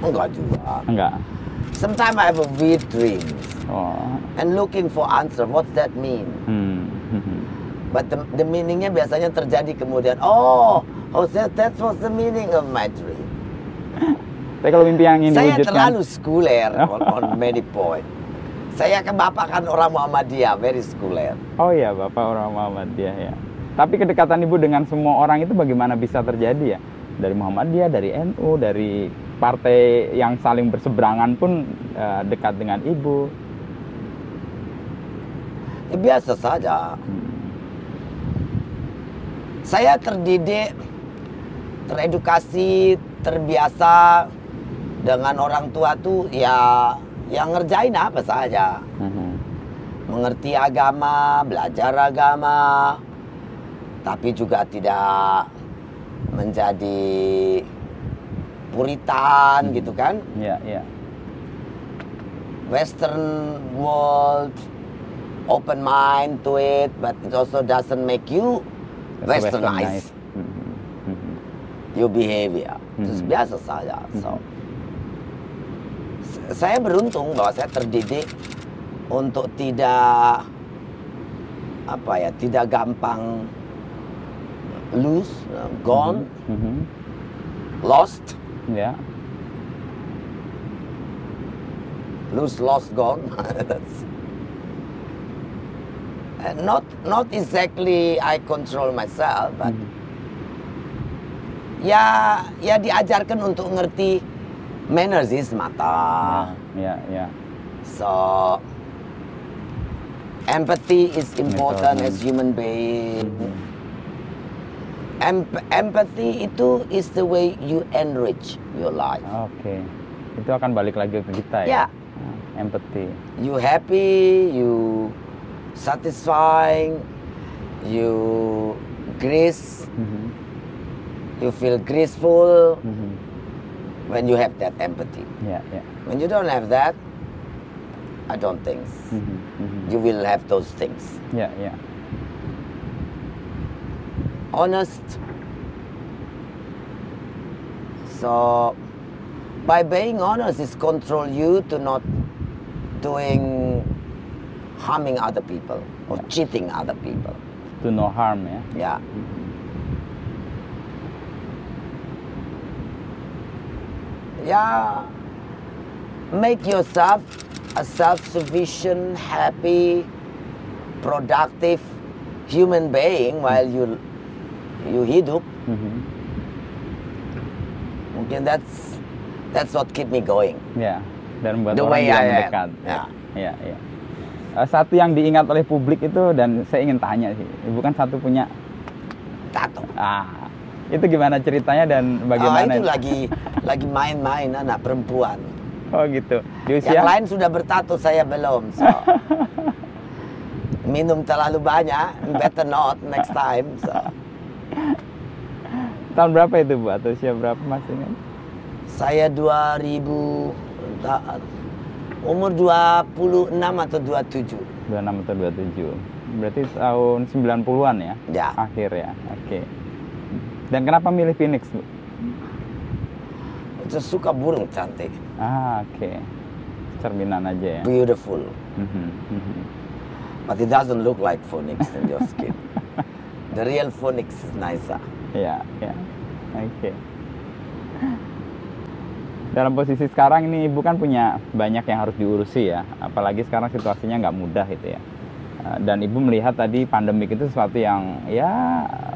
Enggak juga. Enggak. Sometimes I have a weird dream Oh. and looking for answer. What's that mean? Hmm. [LAUGHS] But the, the meaningnya biasanya terjadi kemudian. Oh, oh that, that was the meaning of my dream. Tapi kalau mimpi yang ingin Saya diwujudkan, terlalu sekuler [LAUGHS] on, on many point. Saya ke bapak kan orang Muhammadiyah, very sekuler. oh iya bapak orang Muhammadiyah ya. Tapi kedekatan ibu dengan semua orang itu bagaimana bisa terjadi ya? Dari Muhammadiyah, dari NU, dari partai yang saling berseberangan pun eh, dekat dengan ibu. Ya, biasa saja. Hmm. Saya terdidik, teredukasi, terbiasa dengan orang tua tuh ya yang ngerjain apa saja. Mhm. Mengerti agama, belajar agama, tapi juga tidak menjadi puritan gitu kan. Ya, ya. Western world, open mind to it, but it also doesn't make you westernized Mhm. Mhm. your behavior. Terus Mhm. biasa saja. So, s- saya beruntung bahwa saya terdidik untuk tidak apa ya, tidak gampang lose, uh, gone, Mhm. lost, Ya. lose, lost, gone. That's uh, not not exactly I control myself, but Mhm. ya ya diajarkan untuk ngerti manners is mata. Ya, ya. So empathy is important Betul. as human being. Emp- empathy itu is the way you enrich your life. Oke. Itu akan balik lagi ke kita Ya. ya. Nah, Empathy. You happy, you satisfying, you grace, Mhm. you feel graceful Mhm. when you have that empathy. Ya, ya. When you don't have that, I don't think Mhm. Mhm. you will have those things. Ya, ya. Honest. So by being honest is control you to not doing harming other people or cheating other people. To no harm ya. Yeah. Yeah. Make yourself a self-sufficient, happy, productive human being while you you hidup. Mhm. Mungkin that's that's what keep me going. Ya. Dan membuat The orang way juga I am. mendekat. Ya. Ya, ya. Eh, Satu yang diingat oleh publik itu dan saya ingin tanya sih, ibu kan satu punya Tato. ah itu gimana ceritanya dan Ah, bagaimana? itu lagi lagi main-main anak perempuan. Oh gitu. Di Yang usia lain sudah bertato, saya belum. So. [LAUGHS] Minum terlalu banyak, better not next time. So. Tahun berapa itu bu atau usia berapa masih ingat? Saya 2000 ta- umur 26 atau 27. 26 atau 27. Berarti tahun 90-an ya? Ya. Akhir ya. Oke. Dan kenapa milih Phoenix, Bu? Saya suka burung cantik, Ah, oke. Cerminan aja ya. beautiful. Mhm, mhm. But it doesn't look like phoenix in your skin. [LAUGHS] The real phoenix is nicer. Ya, ya. Oke. Dalam posisi sekarang ini ibu kan punya banyak yang harus diurusi ya, apalagi sekarang situasinya nggak mudah gitu ya. Eh, Dan ibu melihat tadi pandemik itu sesuatu yang ya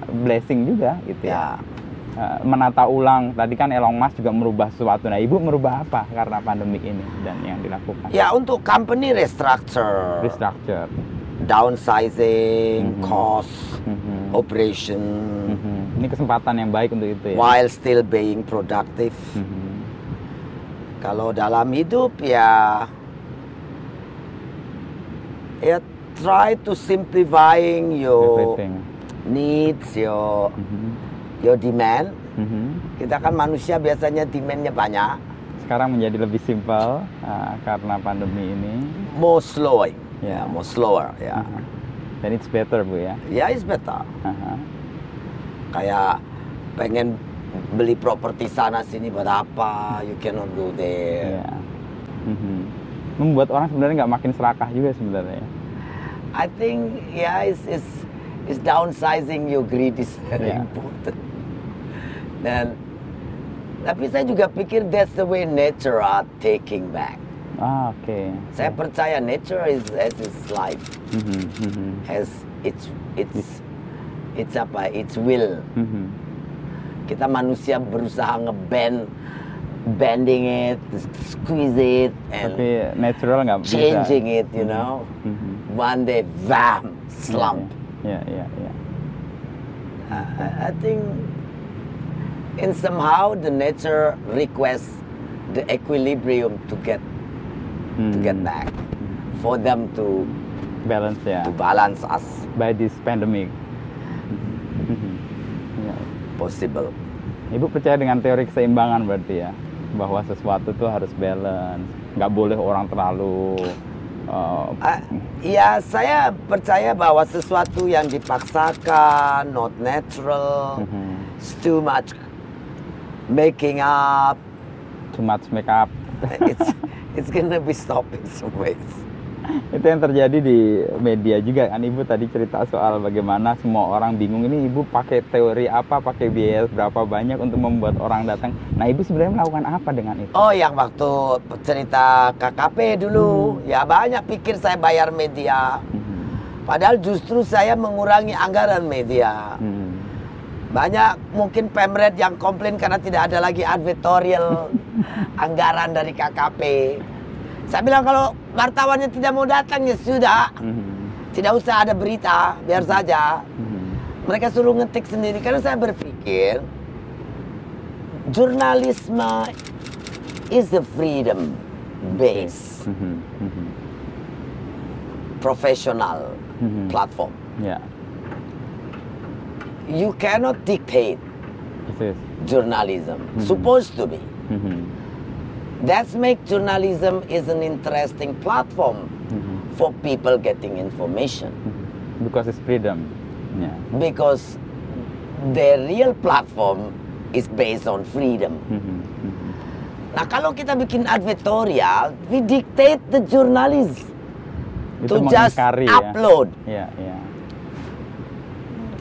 blessing juga gitu ya. Ya. Eh, Menata ulang tadi kan Elon Musk juga merubah sesuatu. Nah ibu merubah apa karena pandemik ini dan yang dilakukan? Ya untuk company restructure, Restructure. downsizing, Mhm. cost, Mhm. Operation, Mhm. Ini kesempatan yang baik untuk itu ya. while still being productive. Mhm. Kalau dalam hidup ya ya try to simplifying your Everything. needs, your Mhm. your demand. Mhm. Kita kan manusia biasanya demandnya banyak, Sekarang menjadi lebih simpel uh, karena pandemi ini. more slowing, Ya. ya, more slower, ya. Mhm. Dan it's better bu ya. Ya is better. Aha. Kayak pengen beli properti sana sini buat apa? You cannot go there. Iya. Mhm. Membuat orang sebenarnya nggak makin serakah juga sebenarnya. I think yeah, is is is downsizing your greed is very Yeah. important. Dan tapi saya juga pikir that's the way nature are taking back. Ah oke. Saya percaya nature is has its life, Mhm, mhm, has its its its apa? Its will. mhm. Kita manusia berusaha ngebend, bending it, squeeze it, and Tapi natural nggak bisa. changing it. You know, Mhm. one day, bam, slump. Ya ya ya. I, I think in somehow the nature requests the equilibrium to get to Hmm. get back for them to Balance ya. to balance us By this pandemic. Mhm. Ya. possible. Ibu percaya dengan teori keseimbangan berarti ya bahwa sesuatu tuh harus balance, nggak boleh orang terlalu uh, Ah, ya saya percaya bahwa sesuatu yang dipaksakan, not natural, mhm. it's too much making up. too much makeup. It's [LAUGHS] it's gonna be stopping some ways. itu yang terjadi di media juga kan ibu tadi cerita soal bagaimana semua orang bingung ini ibu pakai teori apa pakai biaya berapa banyak untuk membuat orang datang nah ibu sebenarnya melakukan apa dengan itu Oh, yang waktu cerita KKP dulu, ya banyak pikir saya bayar media. Mhm. Padahal justru saya mengurangi anggaran media. Hmm. Banyak mungkin pemret yang komplain karena tidak ada lagi advertorial [LAUGHS] anggaran dari KKP. Saya bilang kalau wartawannya tidak mau datang ya sudah, Mhm. tidak usah ada berita, biar saja. Mhm. Mereka suruh ngetik sendiri karena saya berpikir jurnalisme is a freedom Mhm. Mhm. professional Mhm. platform. ya You cannot dictate journalism. Mhm. Supposed to be. Mhm. That's make journalism is an interesting platform Mhm. for people getting information Mhm. because it's freedom ya because their real platform is based on freedom. Mhm. Mhm. Nah kalau kita bikin advertorial, we dictate the journalist itu to just upload. ya ya, ya.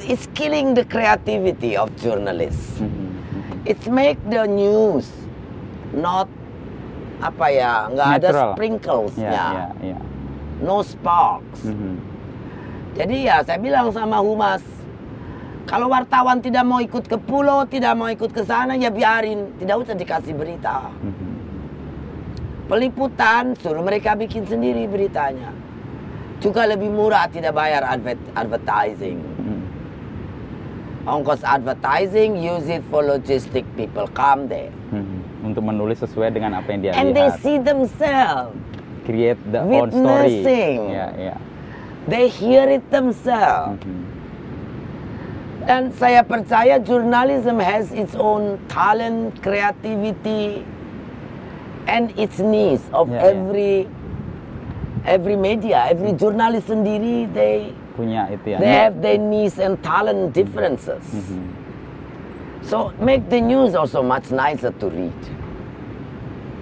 It's killing the creativity of journalists. It's make the news not apa ya, nggak ada sprinklesnya, ya ya ya no sparks. Mhm. Jadi ya saya bilang sama humas, kalau wartawan tidak mau ikut ke pulau, tidak mau ikut ke sana ya biarin, tidak usah dikasih berita. Mhm. Peliputan suruh mereka bikin sendiri beritanya. Juga lebih murah tidak bayar adver- advertising. Ongkos advertising use it for logistic people come there. Mhm. untuk menulis sesuai dengan apa yang dia And they lihat see themselves. create the own story Witnessing. ya ya They hear it themselves. Mhm. Dan saya percaya journalism has its own talent, creativity, and its needs of Ya, ya. every every media, every journalist sendiri they punya itu ya they have their needs and talent differences. Mhm. So make the news also much nicer to read.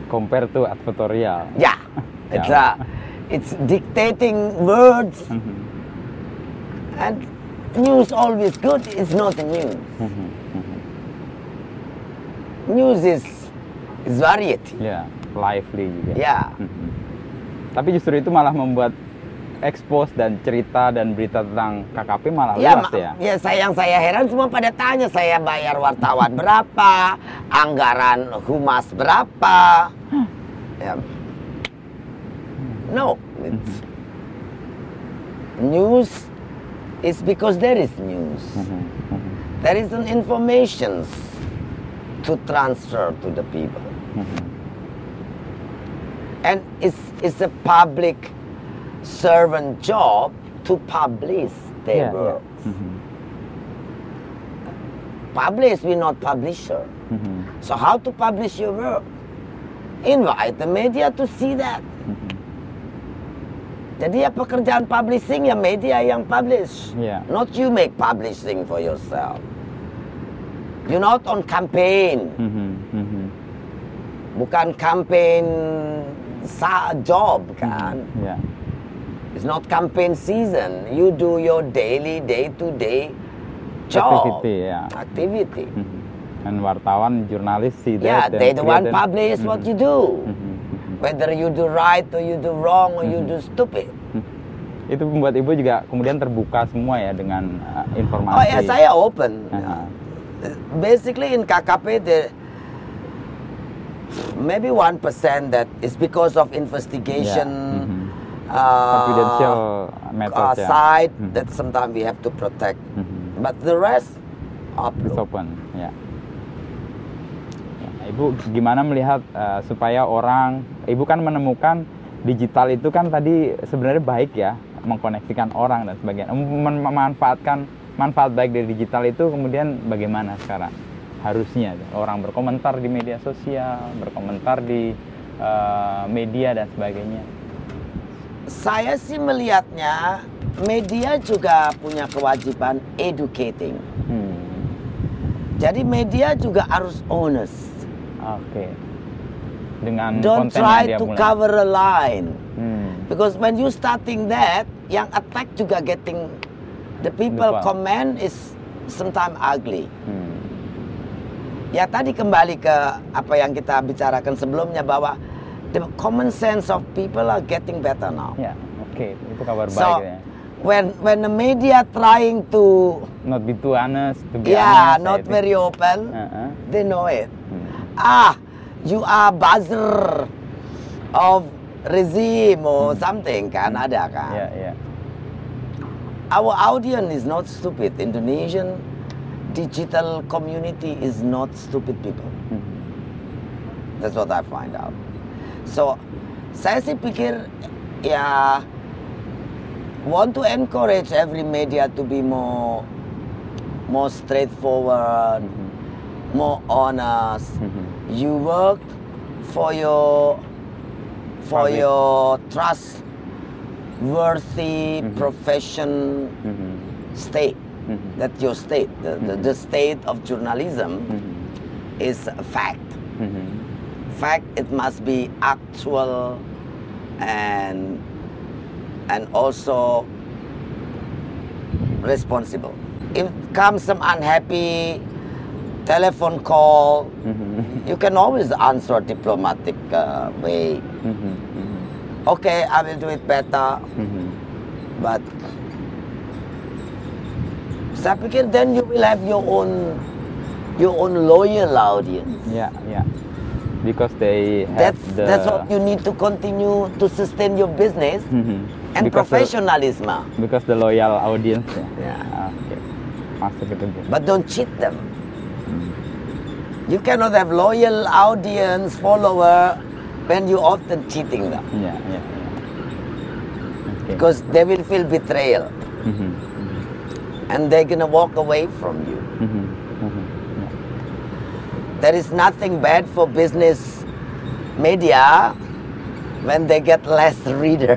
compare to advertorial Yeah, [LAUGHS] it's Yeah. uh, it's dictating words Mhm. and news always good is not the news. Mhm. Mhm. News is is variety. ya lively juga Yeah. Mhm. tapi justru itu malah membuat expose dan cerita dan berita tentang KKP malah Ya, luas ya ya saya yang saya heran semua pada tanya saya bayar wartawan berapa, anggaran humas berapa. Ya. No, it's, news is because there is news. There is an information to transfer to the people. And it's, it's a public servant job to publish their ya. works. Mhm. Publish, we're not publisher. Mhm. So how to publish your work? Invite the media to see that. Mhm. Jadi ya pekerjaan publishing ya media yang publish. Ya. Not you make publishing for yourself. You're not on campaign. Mhm. Mhm. Bukan campaign sa job kan. ya It's not campaign season. You do your daily, day-to-day job. Activity, ya. Activity. Mhm. [LAUGHS] dan wartawan jurnalis see Yeah, that they and the one create an- publish what you do. [LAUGHS] Whether you do right or you do wrong or you [LAUGHS] do stupid. itu membuat ibu juga kemudian terbuka semua ya dengan uh, informasi Oh ya, saya open. Aha. Basically in KKP the maybe one percent that is because of investigation. Mhm. uh, confidential methods uh, ya side Mhm. that sometimes we have to protect. Mhm. But the rest It's upload. open ya Ya, ibu gimana melihat uh, supaya orang ibu kan menemukan digital itu kan tadi sebenarnya baik ya mengkoneksikan orang dan sebagainya Mem- memanfaatkan manfaat baik dari digital itu kemudian bagaimana sekarang harusnya orang berkomentar di media sosial berkomentar di uh, media dan sebagainya Saya sih melihatnya media juga punya kewajiban educating. Hmm, Jadi media juga harus honest. oke dengan Don't konten yang try dia to mulai. cover a line. Hmm, Because when you starting that, yang attack juga getting the people Lupa. comment is sometimes ugly. Hmm. Ya tadi kembali ke apa yang kita bicarakan sebelumnya bahwa the common sense of people are getting better now. Ya, oke, itu kabar baik So ya. when when the media trying to Not be too honest, to be yeah honest. not very open, Uh-uh. they know it. Hmm. Ah, you are buzzer of regime or something kan ada kan. Ya, ya. Our audience is not stupid. Indonesian digital community is not stupid people. Hmm. That's what I find out. So, saya sih pikir ya want to encourage every media to be more more straightforward, more honest. Mhm. You work for your for Public. your trustworthy Mhm. profession Mhm. state. Mhm. That's your state. The, the, the state of journalism Mhm. is a fact. Fact it must be actual and and also responsible if comes some unhappy telephone call Mhm. you can always answer diplomatic uh, way Mhm. Mhm. okay i will do it better Mhm. but saya pikir then you will have your own your own loyal audience Yeah, yeah. Because they have that's the that's what you need to continue to sustain your business Mhm. and because the, professionalism. because the loyal audience. Yeah. Masuk itu Bu. But don't cheat them. You cannot have loyal audience, follower, when you often cheating them. Iya. iya. Oke. Because they will feel betrayal Mhm. and they're gonna walk away from you. Mhm. Mhm. There is nothing bad for business media when they get less [LAUGHS] reader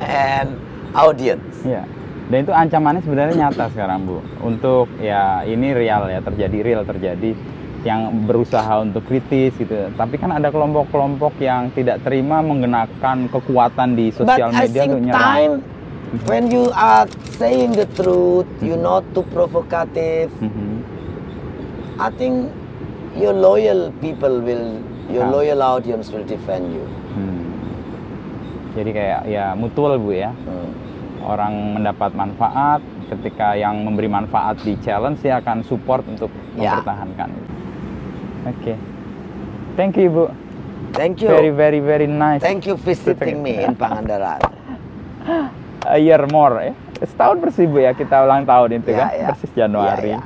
and audience. Iya. Dan itu ancamannya sebenarnya nyata sekarang Bu. Untuk ya ini real ya terjadi real terjadi yang berusaha untuk kritis gitu. Tapi kan ada kelompok-kelompok yang tidak terima menggunakan kekuatan di But sosial I media untuk nyerang. time when you are saying the truth, you're not too provocative. Mhm. I think your loyal people will, your loyal audience will defend you. Hmm. Jadi kayak ya mutual Bu ya. Hmm. orang mendapat manfaat ketika yang memberi manfaat di challenge dia akan support untuk Ya. mempertahankan oke thank you bu Thank you. very very very nice Thank you visiting me in Pangandaran. [LAUGHS] a year more ya setahun persis bu ya kita ulang tahun itu Ya, kan ya. persis Januari Ya, ya.